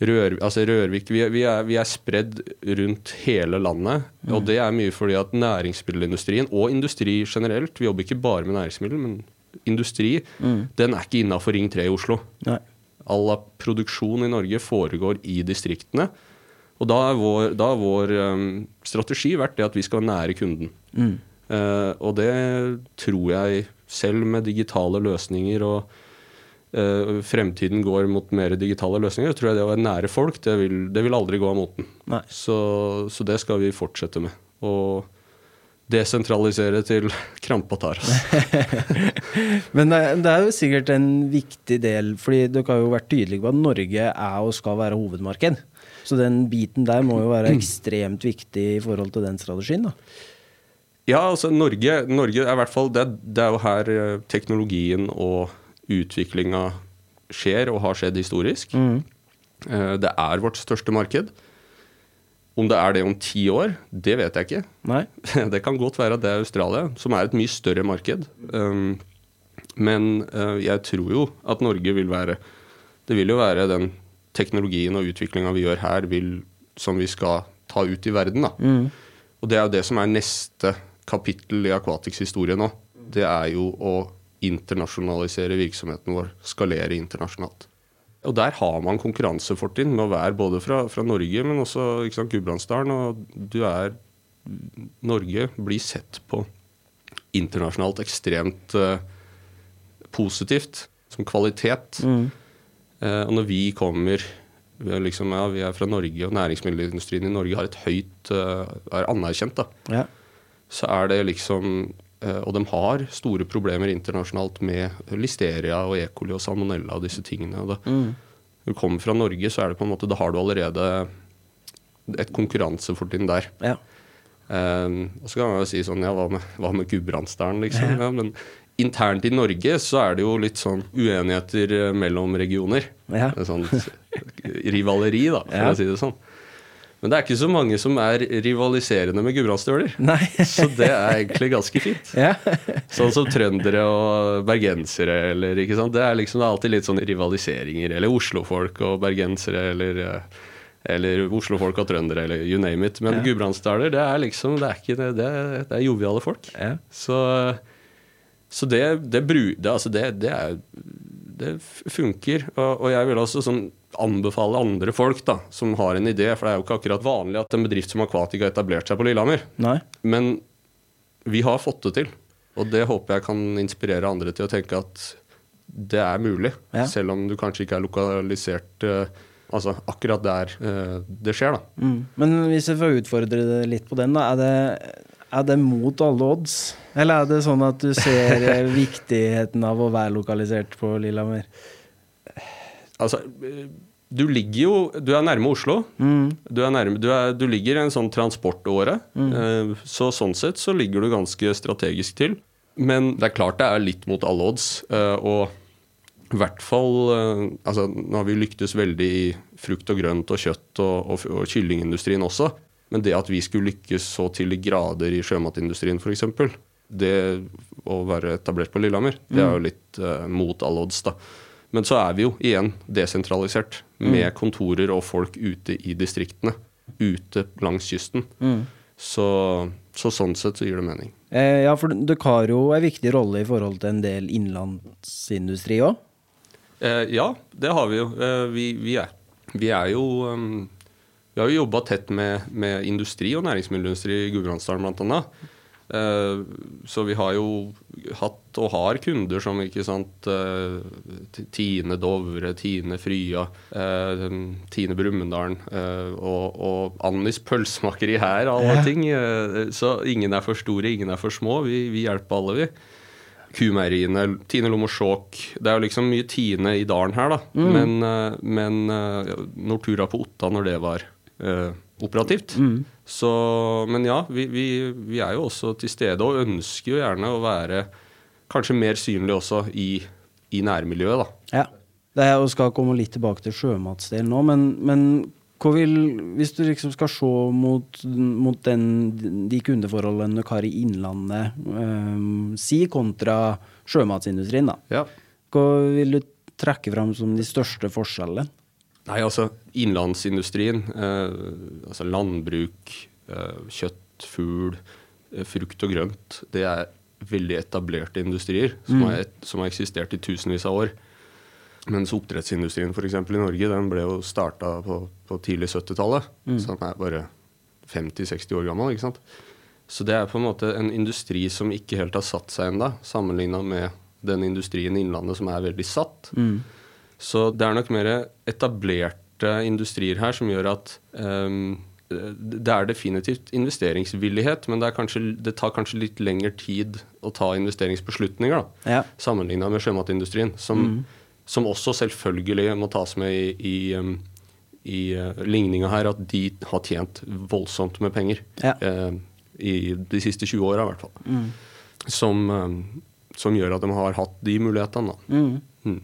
Speaker 1: Rør, altså Rørvik. Vi vi, er, vi er spredd rundt hele landet. Mm. Og det er mye fordi at næringsmiddelindustrien, og industri generelt, vi jobber ikke bare med næringsmiddel, men industri, mm. den er ikke innafor Ring 3 i Oslo. Nei. All produksjon i Norge foregår i distriktene. Og da har vår, da er vår um, strategi vært det at vi skal være nære kunden. Mm. Uh, og det tror jeg, selv med digitale løsninger og uh, fremtiden går mot mer digitale løsninger, tror jeg det å være nære folk, det vil, det vil aldri gå av moten. Så, så, det skal vi fortsette med. Og desentralisere til krampa tar oss.
Speaker 2: Men det er jo sikkert en viktig del, fordi dere har jo vært tydelige på at Norge er og skal være hovedmarked. Så den biten der må jo være ekstremt viktig i forhold til den strategien, da.
Speaker 1: Ja, altså Norge, Norge er i hvert fall det, det, er jo her eh, teknologien og utviklinga skjer og har skjedd historisk. Mm. Eh, det er vårt største marked. Om det er det om ti år, det vet jeg ikke. Nei. Det kan godt være at det er Australia, som er et mye større marked. Um, men uh, jeg tror jo at Norge vil være Det vil jo være den teknologien og utviklinga vi gjør her, vil, som vi skal ta ut i verden. Da. Mm. Og det er jo det som er neste kapittel i Aquatics historie nå. Det er jo å internasjonalisere virksomheten vår, skalere internasjonalt. Og der har man konkurransefortrinn med å være både fra, fra Norge, men også sant, Gudbrandsdalen. Og du er Norge blir sett på internasjonalt ekstremt uh, positivt, som kvalitet. Mm. Uh, og når vi kommer liksom, ja, Vi er fra Norge, og næringsmiddelindustrien i Norge har et høyt uh, er anerkjent. da. Ja. Så er det liksom eh, Og de har store problemer internasjonalt med listeria og E. coli og salmonella og disse tingene. Og det, mm. Når du kommer fra Norge, så er det på en måte, da har du allerede et konkurransefortrinn der. Ja. Um, og så kan man jo si sånn Ja, hva med, hva med Gudbrandsdalen, liksom? Ja. Ja, men internt i Norge så er det jo litt sånn uenigheter eh, mellom regioner. Ja. Sånn rivaleri, da, for å si det sånn. Men det er ikke så mange som er rivaliserende med gudbrandsstøler. Så det er egentlig ganske fint. Ja. sånn som trøndere og bergensere eller ikke sant. Det er liksom alltid litt sånn rivaliseringer. Eller oslofolk og bergensere eller eh, eller oslofolk og trøndere, eller you name it. Men ja. gudbrandsdaler, det er liksom Det er, ikke, det, det er, det er joviale folk. Ja. Så så det, det, det, altså det, det, er, det funker. Og, og, jeg vil også sånn anbefale andre folk da, som har en idé, for det er jo ikke akkurat vanlig at en bedrift som Aquatic har etablert seg på Lillehammer. Nei. Men vi har fått det til. Og det håper jeg kan inspirere andre til å tenke at det er mulig, ja. selv om du kanskje ikke er lokalisert uh, altså akkurat der uh, det skjer. da. Mm.
Speaker 2: Men hvis jeg får utfordre deg litt på den, da, er det er det mot alle odds? Eller er det sånn at du ser viktigheten av å være lokalisert på Lillehammer?
Speaker 1: Altså, du ligger jo Du er nærme Oslo. Mm. Du, er nærme, du, er, du, ligger i en sånn transportåre. Mm. Eh, så sånn sett så ligger du ganske strategisk til. Men det er klart det er litt mot alle odds. Eh, og i hvert fall eh, altså, Nå har vi lyktes veldig i frukt og grønt og kjøtt og, og, og kyllingindustrien også. Men det at vi skulle lykkes så til de grader i sjømatindustrien f.eks., det å være etablert på Lillehammer, det er jo mm. litt uh, mot alle odds, da. Men så er vi jo igjen desentralisert, med mm. kontorer og folk ute i distriktene. Ute langs kysten. Mm. Så, så, sånn sett så gir det mening.
Speaker 2: Eh, ja, for dere har jo en viktig rolle i forhold til en del innlandsindustri òg?
Speaker 1: Eh, ja, det har vi jo. Eh, vi, vi, er, vi, er, jo um, vi har jo jobba tett med, med, industri og næringsmiddelindustri i Gudbrandsdalen bl.a. Uh, så vi har jo hatt og har kunder som ikke sant, uh, Tine Dovre, Tine Frya, uh, Tine Brumunddal og, og Annis pølsemakeri her, alle ja. ting. så ingen er for store, ingen er for små. Vi, vi hjelper alle, vi. Kumeieriene, Tine Lommosjåk Det er jo liksom mye Tine i dalen her, da. Mm. Men, men Nortura på Otta, når det var eh, operativt. Mm. Så, men ja, vi, vi, vi, er jo også til stede og ønsker jo gjerne å være kanskje mer synlig også i, i nærmiljøet, da.
Speaker 2: Ja. Det er, og skal komme litt tilbake til sjømatsdelen nå, men, men vil, hvis du liksom skal se mot, mot den, de kundeforholdene dere har i Innlandet, um, si kontra sjømatsindustrien, da.
Speaker 1: Ja.
Speaker 2: Hva vil du trekke fram som de største forskjellene?
Speaker 1: Nei, altså innlandsindustrien, eh, altså landbruk, eh, kjøtt, fugl, eh, frukt og grønt, det er veldig etablerte industrier som, har, som har eksistert i tusenvis av år. Mens oppdrettsindustrien for eksempel, i Norge den ble jo starta på, på tidlig 70-tallet. Så den er bare 50-60 år gammel. ikke sant? Så det er på en måte en industri som ikke helt har satt seg ennå, sammenligna med den industrien i Innlandet som er veldig satt. Så det er nok mer etablerte industrier her som gjør at um, det er definitivt investeringsvillighet, men det, kanskje, det tar kanskje litt lengre tid å ta investeringsbeslutninger, da,
Speaker 2: Ja.
Speaker 1: sammenligna med sjømatindustrien, som, som også selvfølgelig må tas med i, i, um, i uh, ligninga her, at de har tjent voldsomt med penger
Speaker 2: Ja.
Speaker 1: eh, i de siste 20 åra, i hvert fall. Som, um, som gjør at de har hatt de mulighetene, da.
Speaker 2: Mm.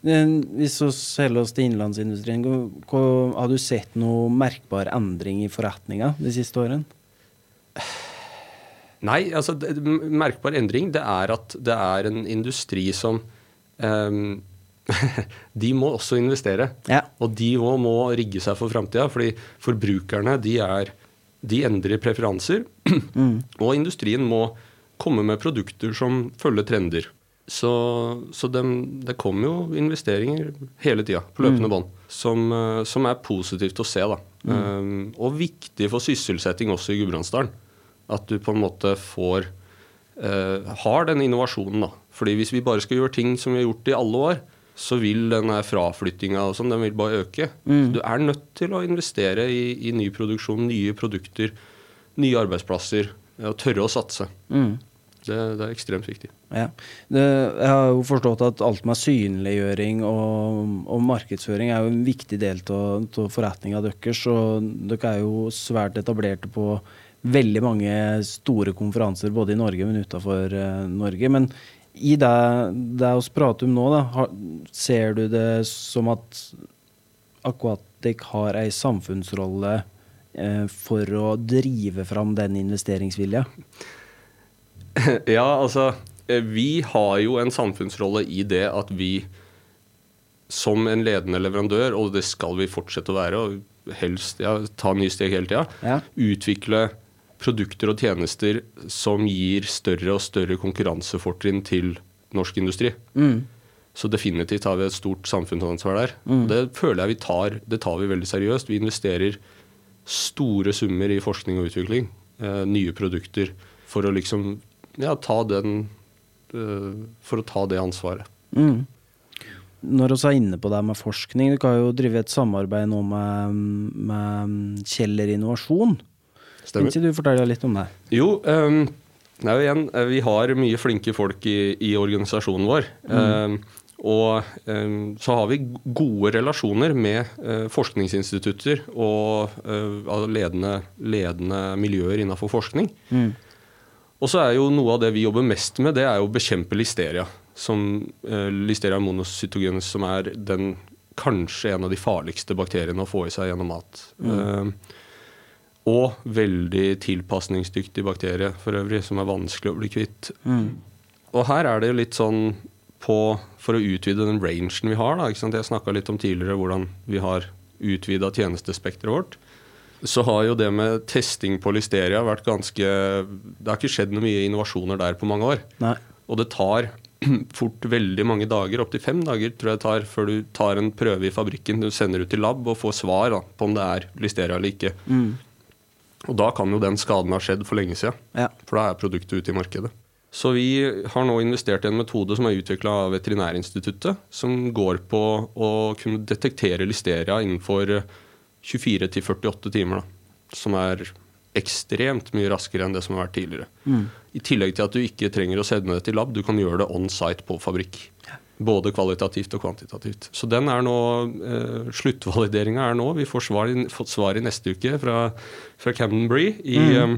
Speaker 1: Mm.
Speaker 2: Hvis vi selger oss til innlandsindustrien, har du sett noe merkbar endring i forretninga de siste årene?
Speaker 1: Nei, altså det, merkbar endring det er at det er en industri som um, De må også investere.
Speaker 2: Ja.
Speaker 1: Og de òg må rigge seg for framtida, fordi forbrukerne de, er, de endrer preferanser. Og industrien må komme med produkter som følger trender. Så, så det, det kommer jo investeringer hele tida, på løpende bånd, som, eh, som er positivt å se. da. Um, og viktig for sysselsetting også i Gudbrandsdalen. At du på en måte får uh, har den innovasjonen. da. Fordi hvis vi bare skal gjøre ting som vi har gjort i alle år, så vil denne fraflyttinga og sånn, den vil bare øke. Så du er nødt til å investere i, i ny produksjon, nye produkter, nye arbeidsplasser. Og tørre å satse.
Speaker 2: Mm.
Speaker 1: Det, det er ekstremt viktig.
Speaker 2: Ja. Det, jeg har jo forstått at alt med synliggjøring og, og markedsføring er jo en viktig del av forretninga deres. Og dere er jo svært etablerte på veldig mange store konferanser både i Norge, men utafor uh, Norge. Men i det, det vi prater om nå, da, har, ser du det som at Aquatic har ei samfunnsrolle uh, for å drive fram den investeringsvilja?
Speaker 1: Ja, altså eh, Vi har jo en samfunnsrolle i det at vi som en ledende leverandør, og det skal vi fortsette å være, og helst ja, ta nye steg hele tida,
Speaker 2: Ja.
Speaker 1: utvikle produkter og tjenester som gir større og større konkurransefortrinn til norsk industri.
Speaker 2: Mm.
Speaker 1: Så definitivt har vi et stort samfunnsansvar der. Det føler jeg vi tar, det tar vi veldig seriøst. Vi investerer store summer i forskning og utvikling. Eh, nye produkter. For å liksom ja, ta den eh, For å ta det ansvaret.
Speaker 2: Mm. Når vi er inne på det med forskning, du kan jo drive et samarbeid nå med, med Kjeller Innovasjon. Kan
Speaker 1: Stemmer.
Speaker 2: ikke du fortelle litt om det?
Speaker 1: Jo, um, er igjen, eh, vi har mye flinke folk i, i organisasjonen vår. Ehm, og um, så har vi gode relasjoner med uh, forskningsinstitutter og uh, ledende, ledende miljøer innenfor forskning.
Speaker 2: Mm.
Speaker 1: Og så er jo noe av det vi jobber mest med, det er jo å bekjempe listeria. Som eh, Listeria monocytogenes, som er den kanskje en av de farligste bakteriene å få i seg gjennom mat. Eh, og veldig tilpasningsdyktig bakterie for øvrig, som er vanskelig å bli kvitt.
Speaker 2: Mm.
Speaker 1: Og her er det jo litt sånn på For å utvide den rangen vi har, da, jeg snakka litt om tidligere hvordan vi har utvida tjenestespekteret vårt. Så har jo det med testing på listeria vært ganske Det har ikke skjedd noe mye innovasjoner der på mange år.
Speaker 2: Nei.
Speaker 1: Og det tar fort veldig mange dager, opptil fem dager tror jeg det tar, før du tar en prøve i fabrikken. Du sender ut til lab og får svar da, på om det er listeria eller ikke.
Speaker 2: Mm.
Speaker 1: Og da kan jo den skaden ha skjedd for lenge siden.
Speaker 2: Ja.
Speaker 1: For da er produktet ute i markedet. Så vi har nå investert i en metode som er utvikla av Veterinærinstituttet, som går på å kunne detektere listeria innenfor 24-48 timer. Da, som er ekstremt mye raskere enn det som har vært tidligere. I tillegg til at du ikke trenger å sende det til lab, du kan gjøre det on site på fabrikk. Både kvalitativt og kvantitativt. Så den er nå, eh, Sluttvalideringa er nå. Vi får svar i, fått svar i neste uke fra, fra Camden Bree i, eh,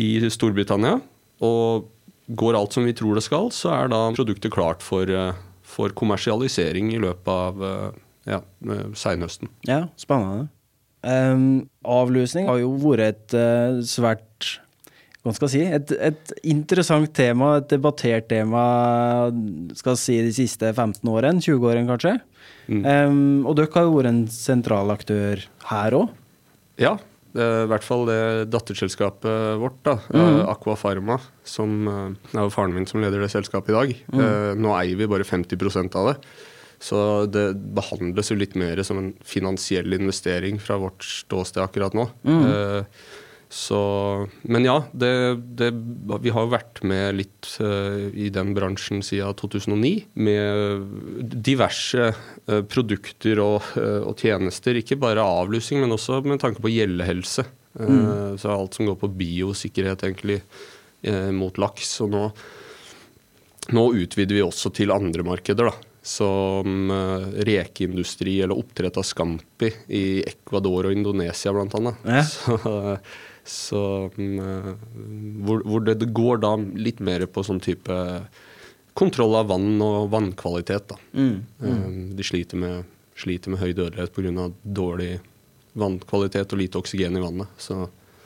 Speaker 1: i Storbritannia. Og går alt som vi tror det skal, så er da produktet klart for, eh, for kommersialisering i løpet av eh, ja, eh, seinhøsten.
Speaker 2: ja, spennende. Um, avlusning har jo vært et uh, svært hva skal jeg si, et, et, interessant tema, et debattert tema skal jeg si de siste 15 årene, 20 årene kanskje. Mm. Um, og dere har jo vært en sentral aktør her òg?
Speaker 1: Ja, i hvert fall det datterselskapet vårt, da, mm. Aqua Pharma, som det er jo faren min som leder det selskapet i dag. Mm. Nå eier vi bare 50% av det. Så det behandles jo litt mer som en finansiell investering fra vårt ståsted akkurat nå. Mm. Så, men ja, det, det, vi har vært med litt uh, i den bransjen siden 2009. Med diverse uh, produkter og, og, tjenester. Ikke bare avlusing, men også med tanke på gjellehelse. Mm. Så alt som går på biosikkerhet egentlig mot laks. Og nå, nå, utvider vi også til andre markeder. da. Som rekeindustri eller oppdrett av scampi i Ecuador og Indonesia bl.a. Ja. Så så, mm, hvor, hvor det, går da litt mer på sånn type kontroll av vann og vannkvalitet. Da. Mm, mm. Um, de sliter med, sliter med høy dødelighet pga. dårlig vannkvalitet og lite oksygen i vannet. Så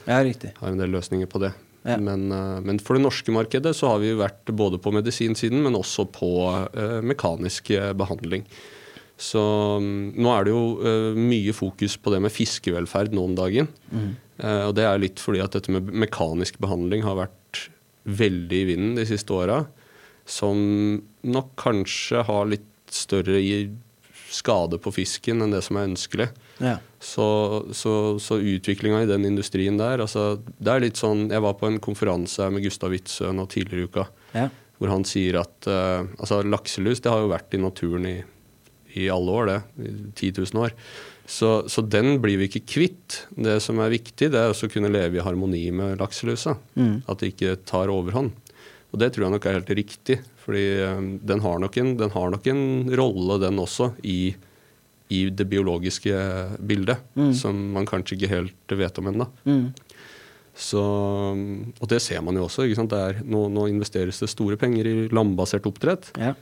Speaker 2: ja, riktig.
Speaker 1: har en del løsninger på det. Ja. Men, uh, men, for det norske markedet så har vi vært både på medisinsiden, men også på uh, mekanisk behandling. Så um, nå er det jo uh, mye fokus på det med fiskevelferd nå om dagen. Mm. Uh, og det er litt fordi at dette med mekanisk behandling har vært veldig i vinden de siste åra. Som nok kanskje har litt større skade på fisken enn det som er ønskelig. Ja. Så, så, så utviklinga i den industrien der altså, Det er litt sånn Jeg var på en konferanse med Gustav Witzøe nå tidligere i uka. Ja. Hvor han sier at uh, altså, lakselus det har jo vært i naturen i i alle år, det. I 10 000 år. Så, så, den blir vi ikke kvitt. Det som er viktig, det er også å kunne leve i harmoni med lakselusa. Mm. At det ikke tar overhånd. Og det tror jeg nok er helt riktig. fordi um, den har nok en, har nok en rolle, den også, i, i det biologiske bildet. Mm. Som man kanskje ikke helt vet om ennå. Mm. og det ser man jo også. Er, nå, nå, investeres det store penger i landbasert oppdrett. Ja.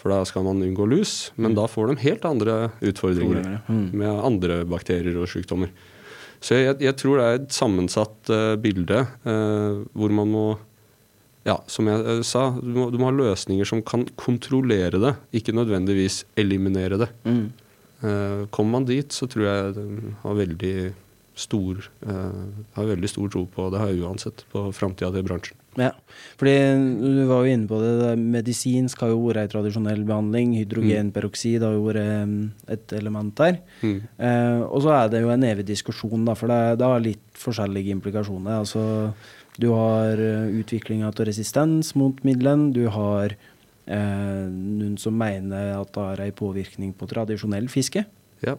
Speaker 1: For da skal man unngå lus. Men mm. da får de helt andre utfordringer mm. med andre bakterier og sykdommer. Så jeg, jeg tror det er et sammensatt uh, bilde uh, hvor man må ja, som jeg uh, sa, du må, du må, ha løsninger som kan kontrollere det, ikke nødvendigvis eliminere det. Mm. Kommer man dit, så tror jeg den har veldig stor, har veldig stor tro på, det har jeg uansett, på framtida til bransjen.
Speaker 2: Ja, fordi du var jo inne på det. medisinsk har jo vært ei tradisjonell behandling. Hydrogenperoksid har jo vært mm, et element der. Mm. Eh, og så er det jo en evig diskusjon, da, for det, det har litt forskjellige implikasjoner. Altså, du har eh, utviklinga av resistens mot midlene. Du har eh, noen som mener at det har en påvirkning på tradisjonell fiske. Ja.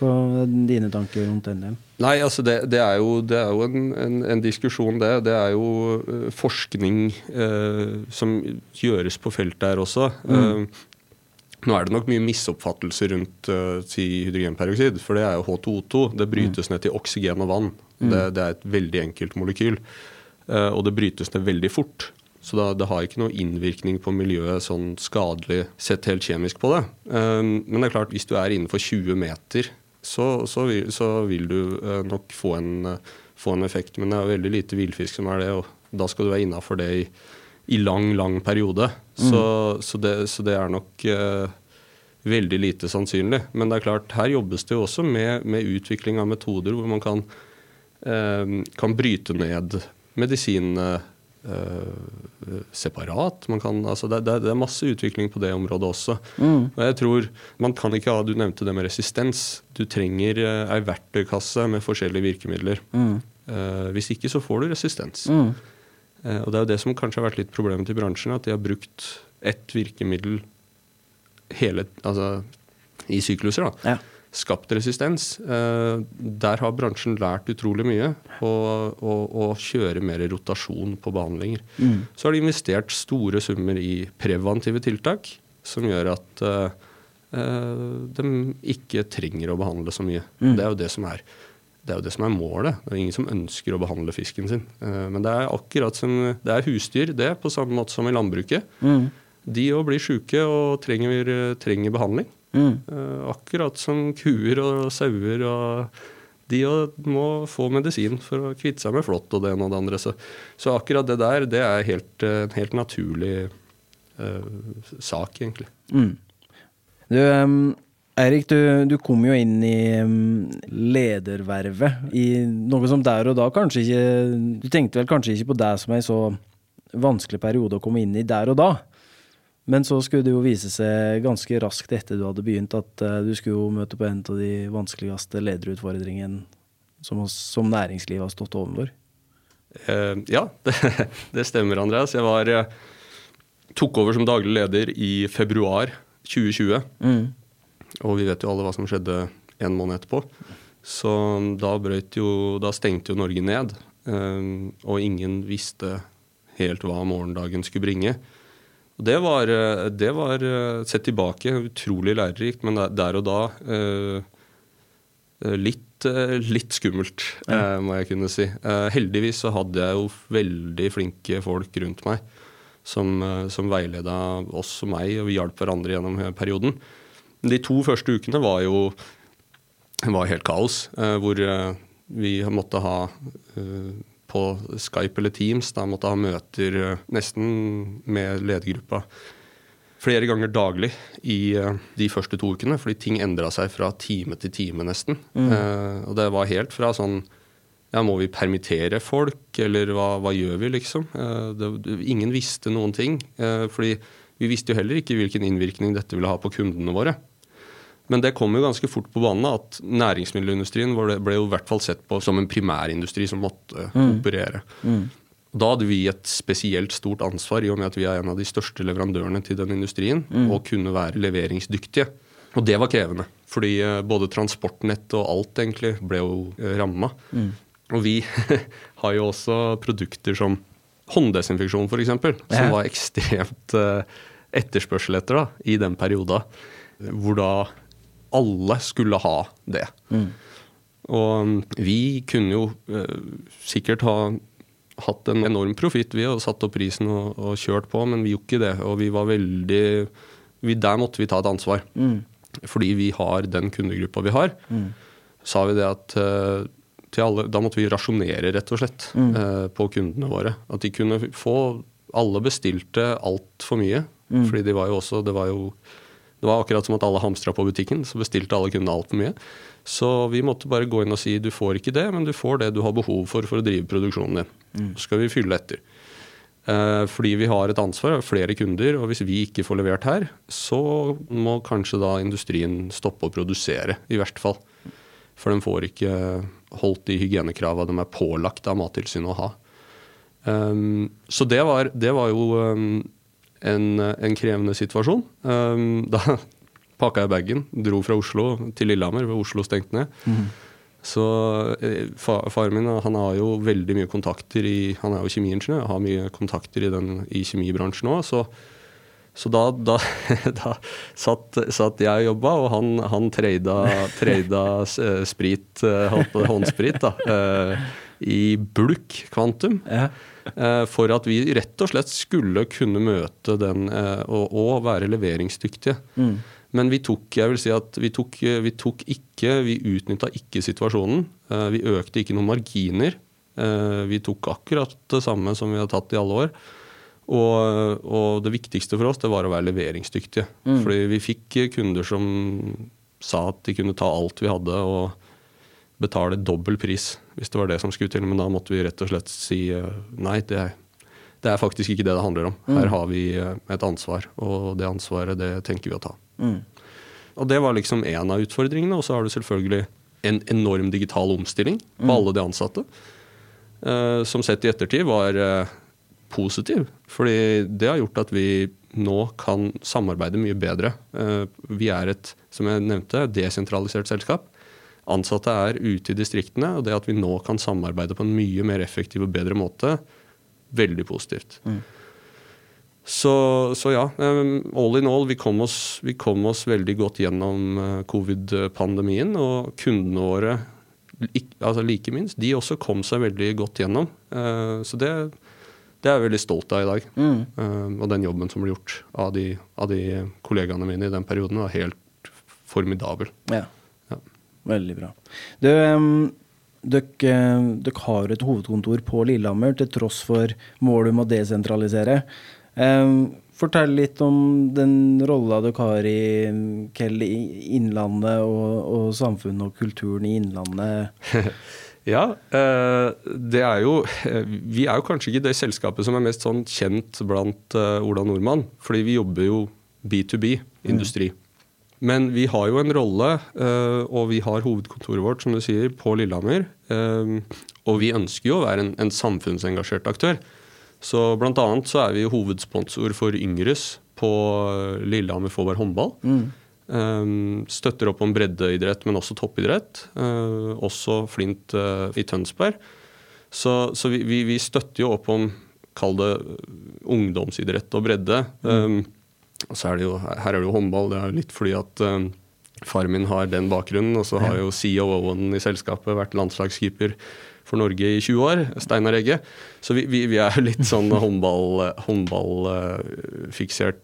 Speaker 2: Hva er dine tanker rundt den?
Speaker 1: Nei, altså det, det, er jo, det er jo en, en, en, diskusjon, det. Det er jo uh, forskning eh, som gjøres på feltet her også. Mm. Eh, nå er det nok mye misoppfattelse rundt si hydrogenperoksid, for det er jo H2O2. Det brytes mm. ned til oksygen og vann. Mm. Det, det, er et veldig enkelt molekyl. og det brytes ned veldig fort. Så da, det har ikke noe innvirkning på miljøet sånn skadelig sett helt kjemisk på det. men det er klart, hvis du er innenfor 20 meter så, så, vil, så vil, du uh, nok få en, uh, få en, effekt. Men det er veldig lite villfisk som er det, og da skal du være innafor det i, i, lang, lang periode. Mm. Så, så, det, så, det, er nok uh, veldig lite sannsynlig. Men det er klart, her jobbes det jo også med, med utvikling av metoder hvor man kan, kan bryte ned medisinene Uh, separat. Kan, altså det, det, det, er masse utvikling på det området også. Mm. Og jeg tror, man kan ikke ha, Du nevnte det med resistens. Du trenger uh, ei verktøykasse med forskjellige virkemidler. Mm. Uh, hvis ikke så får du resistens. Mm. Uh, og Det er jo det som kanskje har vært litt problemet til bransjen. At de har brukt ett virkemiddel hele, altså, i sykluser. da. Ja skapt resistens. Eh, der har bransjen lært utrolig mye. Å kjøre mer rotasjon på behandlinger. Mm. Så har de investert store summer i preventive tiltak som gjør at uh, de ikke trenger å behandle så mye. Mm. Det er jo det som er det er jo det som er målet. Det er ingen som ønsker å behandle fisken sin. Men det er akkurat som det er husdyr, det, på samme måte som i landbruket. Mm. De òg blir sjuke og trenger, trenger behandling. Mm. Uh, akkurat som kuer og sauer og de må få medisin for å kvitte seg med flått og det ene og det andre. Så, så, akkurat det der, det er helt, en helt naturlig uh, sak, egentlig.
Speaker 2: Mm. Du, um, Eirik, du, du, kom jo inn i um, ledervervet i noe som der og da kanskje ikke Du tenkte vel kanskje ikke på det som ei så vanskelig periode å komme inn i der og da? Men så skulle det jo vise seg ganske raskt etter du hadde begynt, at uh, du skulle jo møte på en av de vanskeligste lederutfordringene som, som næringslivet har stått overfor.
Speaker 1: Uh, ja, det, det, stemmer, Andreas. Jeg var, uh, tok over som daglig leder i februar 2020. Mm. Og vi vet jo alle hva som skjedde en måned etterpå. Så da, jo, da stengte jo Norge ned, og ingen visste helt hva morgendagen skulle bringe. Og det var, eh, det var eh, sett tilbake utrolig lærerikt, men der og da eh, litt, litt skummelt, ja. må jeg kunne si. Heldigvis så hadde jeg jo veldig flinke folk rundt meg som, som veileda oss og meg, og vi hjalp hverandre gjennom perioden. De to første ukene var jo var helt kaos, hvor vi måtte ha på Skype eller Teams. Da måtte ha møter eh, nesten med ledergruppa flere ganger daglig i uh, de første to ukene, fordi ting endra seg fra time til time, nesten. Mm. Eh, og det var helt fra sånn ja, må vi permittere folk, eller hva, hva gjør vi, liksom? Eh, det, ingen visste noen ting. fordi vi visste jo heller ikke hvilken innvirkning dette ville ha på kundene våre. Men det kom jo ganske fort på banen at næringsmiddelindustrien ble jo i hvert fall sett på som en primærindustri som måtte mm. operere. Mm. Da hadde vi et spesielt stort ansvar i og med at vi er en av de største leverandørene til den industrien, mm. og kunne være leveringsdyktige. Og det var krevende, fordi eh, både transportnett og alt egentlig ble jo eh, ramma. Mm. Og vi har jo også produkter som hånddesinfeksjon, f.eks., som var ekstremt etterspørsel etter da, i den perioden. Hvor da alle skulle ha det. Mm. Og vi kunne jo eh, sikkert ha hatt en enorm profitt, vi, og satt opp prisen og, og, kjørt på, men vi gjorde ikke det. Og vi var veldig vi, Der måtte vi ta et ansvar. Mm. Fordi vi har den kundegruppa vi har. Mm. Sa vi det at eh, alle, Da måtte vi rasjonere, rett og slett, mm. eh, på kundene våre. At de kunne få Alle bestilte altfor mye. Mm. Fordi de var jo også Det var jo det var akkurat som at alle hamstra på butikken, så bestilte alle kundene altfor mye. Så vi måtte bare gå inn og si du får ikke det, men du får det du har behov for for å drive produksjonen din. Mm. Så skal vi fylle etter. Eh, fordi vi har et ansvar, flere kunder, og hvis vi ikke får levert her, så må kanskje da industrien stoppe å produsere, i hvert fall. For de får ikke holdt de hygienekravene de er pålagt av Mattilsynet å ha. Um, så det var, det var jo um, en, en krevende situasjon. Um, da pakka jeg bagen, dro fra Oslo til Lillehammer, hvor Oslo stengte ned. Mm. Så fa, faren min han har jo veldig mye kontakter i Han er jo kjemiingeniør, har mye kontakter i, den, i kjemibransjen òg. Så, så, da, da, da satt, satt, jeg og jobba, og han, han trada, trada eh, sprit, eh, håndsprit, da, i bulk kvantum. Ja. Eh, for at vi rett og slett skulle kunne møte den eh, og, og være leveringsdyktige. Mm. Men vi tok jeg vil si at vi tok, vi tok ikke, vi utnytta ikke situasjonen. Eh, vi økte ikke noen marginer. Vi tok akkurat det samme som vi har tatt i alle år. Og, og, det viktigste for oss det var å være leveringsdyktige. Mm. Fordi vi fikk kunder som sa at de kunne ta alt vi hadde og betale dobbel pris hvis det var det som skulle til. Men da måtte vi rett og slett si eh, nei, det er, det er faktisk ikke det det handler om. Mm. Her har vi eh, et ansvar, og det ansvaret det tenker vi å ta. Mm. Og det var liksom én av utfordringene. Og så har du selvfølgelig en enorm digital omstilling på mm. alle de ansatte. Uh, som sett i ettertid var positiv. Fordi det har gjort at vi nå kan samarbeide mye bedre. Vi er et, som jeg nevnte, desentralisert selskap ansatte er ute i distriktene, og det at vi nå kan samarbeide på en mye mer effektiv og bedre måte, veldig positivt. Mm. Så, så, ja, all in all, vi kom, oss, vi kom oss veldig godt gjennom eh, covid-pandemien. Og kundene våre, altså like minst, de også kom seg veldig godt gjennom. Eh, så det, det er jeg veldig stolt av i dag. Mm. Eh, og den jobben som ble gjort av de, av de kollegaene mine i den perioden, var helt formidabel. Ja.
Speaker 2: Veldig bra. Du, dere, dere har et hovedkontor på Lillehammer til tross for målet om å desentralisere. Fortell litt om den rolla dere har i Kell, Innlandet og, og samfunnet og kulturen i Innlandet.
Speaker 1: ja, det er jo Vi er jo kanskje ikke det selskapet som er mest sånn kjent blant Ola Nordmann. Fordi vi jobber jo B2B-industri. Mm. Men vi har jo en rolle, eh, og vi har hovedkontoret vårt som du sier, på Lillehammer. Eh, og vi ønsker jo å være en, en samfunnsengasjert aktør. Så bl.a. så er vi hovedsponsor for Yngres på Lillehammer Fåberg håndball. Mm. Støtter opp om breddeidrett, men også toppidrett. Også Flint i Tønsberg. Så, så vi, vi, vi, støtter jo opp om, kall det ungdomsidrett og bredde. Um, og så er det jo, her er det jo håndball. Det er litt fordi at um, far min har den bakgrunnen. Og så har jo CEO-en i selskapet vært landslagskeeper for Norge i 20 år, Steinar Egge. Så vi, vi, vi er litt sånn håndballfiksert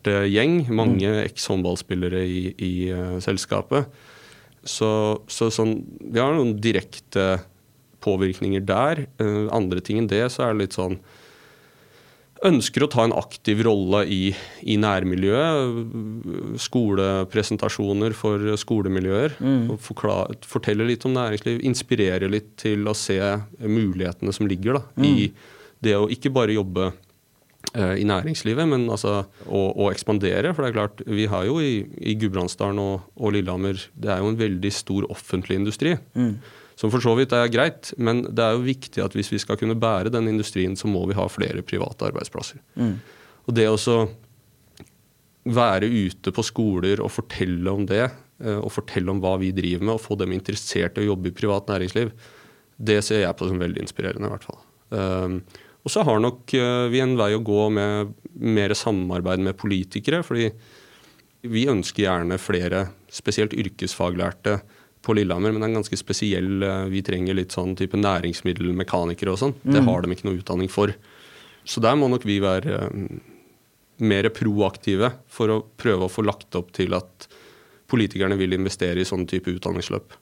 Speaker 1: håndball, uh, gjeng. Mange mm. eks-håndballspillere i, i uh, selskapet. Så, så sånn, vi har noen direkte påvirkninger der. Uh, andre ting enn det, så er det litt sånn ønsker å ta en aktiv rolle i, i nærmiljøet. Skolepresentasjoner for skolemiljøer. Mm. forklare, Fortelle litt om næringsliv. Inspirere litt til å se mulighetene som ligger da, mm. i det å ikke bare jobbe eh, i næringslivet, men altså å, å, ekspandere. For det er klart, vi har jo i, i Gudbrandsdalen og, og, Lillehammer Det er jo en veldig stor offentlig industri. Mm. Som for så vidt er greit, men det er jo viktig at hvis vi skal kunne bære den industrien, så må vi ha flere private arbeidsplasser. Mm. Og det å være ute på skoler og fortelle om det, eh, og fortelle om hva vi driver med, og få dem interessert i å jobbe i privat næringsliv, det ser jeg på som veldig inspirerende, i hvert fall. Um, og så har nok uh, vi en vei å gå med mer samarbeid med politikere, fordi vi ønsker gjerne flere, spesielt yrkesfaglærte, på Lillehammer, men det er en ganske spesiell eh, Vi trenger litt sånn type næringsmiddelmekanikere og sånn. Mm. Det har de ikke noe utdanning for. Så der må nok vi være um, mer proaktive for å prøve å få lagt opp til at politikerne vil investere i sånne type utdanningsløp.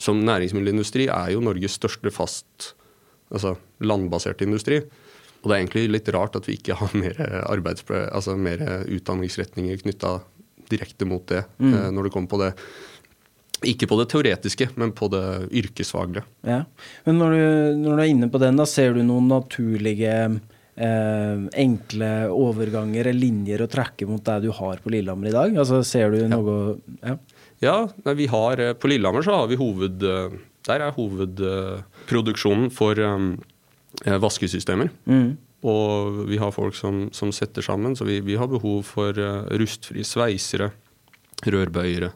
Speaker 1: Som næringsmiddelindustri er jo Norges største fast altså landbaserte industri. Og det er egentlig litt rart at vi ikke har mer, altså mer utdanningsretninger knytta direkte mot det, mm. Eh, når det kommer på det. Ikke på det teoretiske, men på det yrkesfaglige.
Speaker 2: Ja. Men når du, når du, er inne på den, da ser du noen naturlige eh, enkle overganger eller linjer å trekke mot det du har på Lillehammer i dag? Altså Ser du noe
Speaker 1: Ja, ja vi har, eh, på Lillehammer så har vi hoved... Eh, der er hovedproduksjonen for um, vaskesystemer. Mm. Og vi har folk som, som setter sammen, så vi, vi har behov for uh, rustfrie sveisere, rørbøyere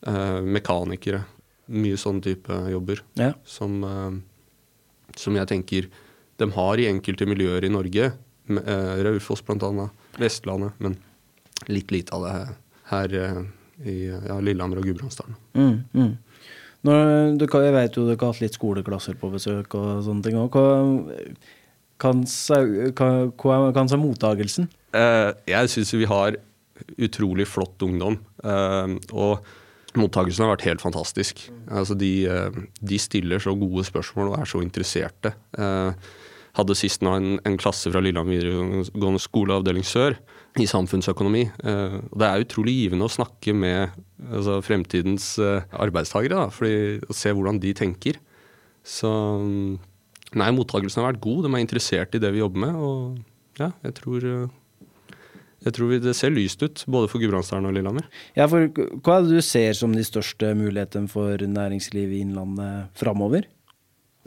Speaker 1: mekanikere. Mye sånn type jobber ja. som, eh, som, jeg tenker de har i enkelte miljøer i Norge. Eh, Raufoss bl.a. Vestlandet. Men litt lite av det her, her eh, i ja, Lillehammer og Gudbrandsdalen. Mm, mm.
Speaker 2: jeg vet jo dere har hatt litt skoleklasser på besøk og sånne ting. òg. hva, er mottagelsen?
Speaker 1: Eh, jeg syns vi har utrolig flott ungdom. Eh, og Mottakelsen har vært helt fantastisk. Altså de, eh, de, stiller så gode spørsmål og er så interesserte. Eh, hadde sist nå en, en klasse fra Lillehammer videregående skole avdeling sør i samfunnsøkonomi. Eh, det er utrolig givende å snakke med altså, fremtidens arbeidstakere. Da, fordi, og se hvordan de tenker. Så nei, mottakelsen har vært god. De er interessert i det vi jobber med. Og ja, jeg tror jeg tror det ser lyst ut, både for Gudbrandsdalen og Lillehammer.
Speaker 2: Ja, for Hva er det du ser som de største mulighetene for næringslivet i Innlandet framover?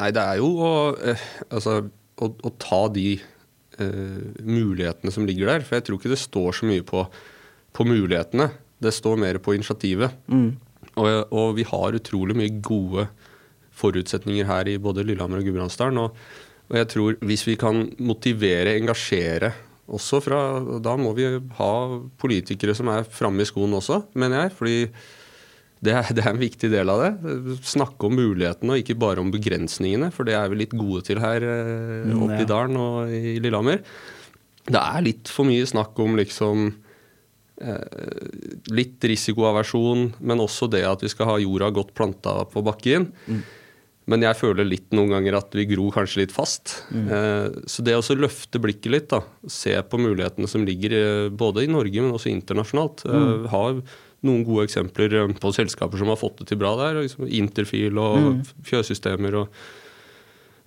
Speaker 1: Nei, det er jo å, eh, altså, å, å ta de uh, mulighetene som ligger der. For jeg tror ikke det står så mye på, på mulighetene. Det står mer på initiativet. Mm. Og, og, vi har utrolig mye gode forutsetninger her i både Lillehammer og Gudbrandsdalen. Og, og jeg tror hvis vi kan motivere, engasjere også fra, da må vi ha politikere som er framme i skoen også, mener jeg. fordi det er, det er, en viktig del av det. Snakke om mulighetene og ikke bare om begrensningene, for det er vi litt gode til her eh, oppe i dalen og i Lillehammer. Det er litt for mye snakk om liksom litt risikoaversjon, men også det at vi skal ha jorda godt planta på bakken. Mm. Men jeg føler litt noen ganger at vi gror kanskje litt fast. Mm. Eh, så det å løfte blikket litt, da, se på mulighetene som ligger eh, både i Norge, men også internasjonalt. Eh, mm. har noen gode eksempler på selskaper som har fått det til bra der. Liksom Interfil og mm. fjøssystemer og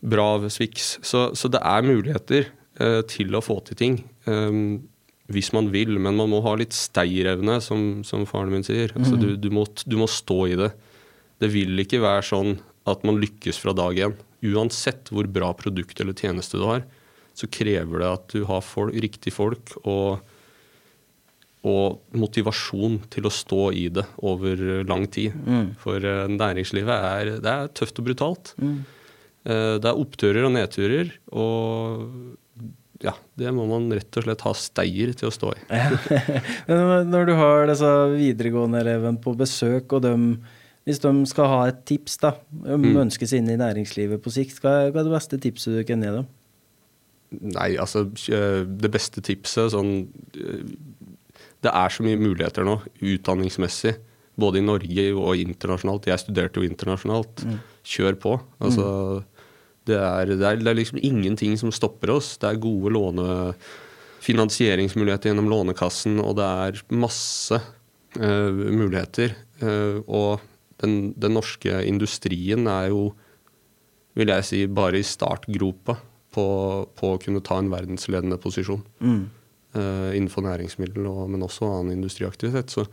Speaker 1: bra Swix. Så, så, det er muligheter til å få til ting. Hvis man vil, men man må ha litt steirevne, som, som faren min sier. Mm. Så du, du, må, du, må, stå i det. Det vil ikke være sånn at man lykkes fra dag én. Uansett hvor bra produkt eller tjeneste du har, så krever det at du har folk, riktig folk og, og, motivasjon til å stå i det over lang tid. Mm. For uh, næringslivet er, det er tøft og brutalt. Mm. Uh, det er oppturer og nedturer. og ja, det må man rett og slett ha steier til å stå i.
Speaker 2: Men når du har disse videregående elevene på besøk, og de, hvis de skal ha et tips, da, om mm. ønskes inn i næringslivet på sikt, hva er, det beste tipset du kan gi dem?
Speaker 1: Nei, altså det beste tipset sånn Det er så mye muligheter nå, utdanningsmessig. Både i Norge og internasjonalt. Jeg studerte jo internasjonalt. Mm. Kjør på. Altså mm det er, det, er, det er, liksom ingenting som stopper oss. Det er gode lånefinansieringsmuligheter gjennom Lånekassen, og det er masse uh, muligheter. Uh, og den, den, norske industrien er jo, vil jeg si, bare i startgropa på, på å kunne ta en verdensledende posisjon. Mm. Uh, innenfor næringsmiddel, og, men også annen industriaktivitet. Så,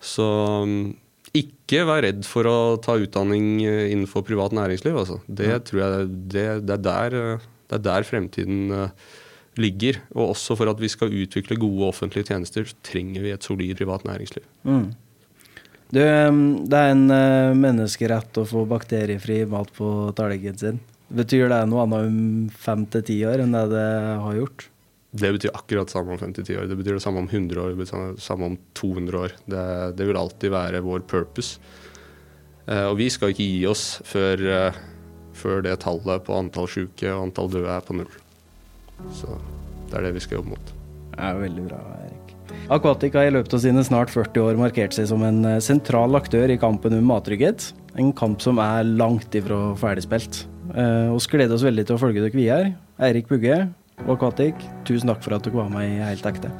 Speaker 1: så um, ikke vær redd for å ta utdanning eh, innenfor privat næringsliv. Altså. Det ja. tror jeg det, det, er der, eh, det, er der, fremtiden ligger. Og også for at vi skal utvikle gode offentlige tjenester, trenger vi et solid privat næringsliv. Mm.
Speaker 2: Du, det er en uh, menneskerett å få bakteriefri mat på tallerkenen sin. Betyr det noe annet om fem til ti år enn det det har gjort?
Speaker 1: Det betyr akkurat samme om 50-10 år. Det betyr det samme om 100 år, det samme om 200 år. Det, det vil alltid være vår purpose. Eh, og vi skal ikke gi oss før, eh, før det tallet på antall syke og antall døde er på null. Så det er det vi skal jobbe mot.
Speaker 2: Det er veldig bra, Erik. Aquatic har i løpet av sine snart 40 år markert seg som en eh, sentral aktør i kampen om mattrygghet. En kamp som er langt ifra ferdigspilt. Eh, vi gleder oss veldig til å følge dere videre. Eirik Bugge, og Aquatic, tusen takk for at dere var med i Helt ekte.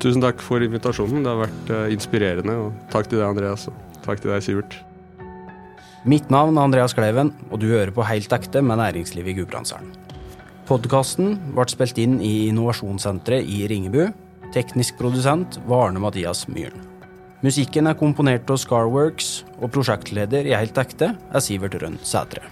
Speaker 1: Tusen takk for invitasjonen. Det har vært uh, inspirerende. Og takk til deg, Andreas. Og takk til deg, Sivert.
Speaker 2: Mitt navn er Andreas Kleiven, og du hører på Helt ekte med næringslivet i Gudbrandsdalen. Podkasten ble spilt inn i Innovasjonssenteret i Ringebu. Teknisk produsent var Arne Mathias Myhren. Musikken er komponert av Scarworks, og prosjektleder i Helt ekte er Sivert Rønn Sætre.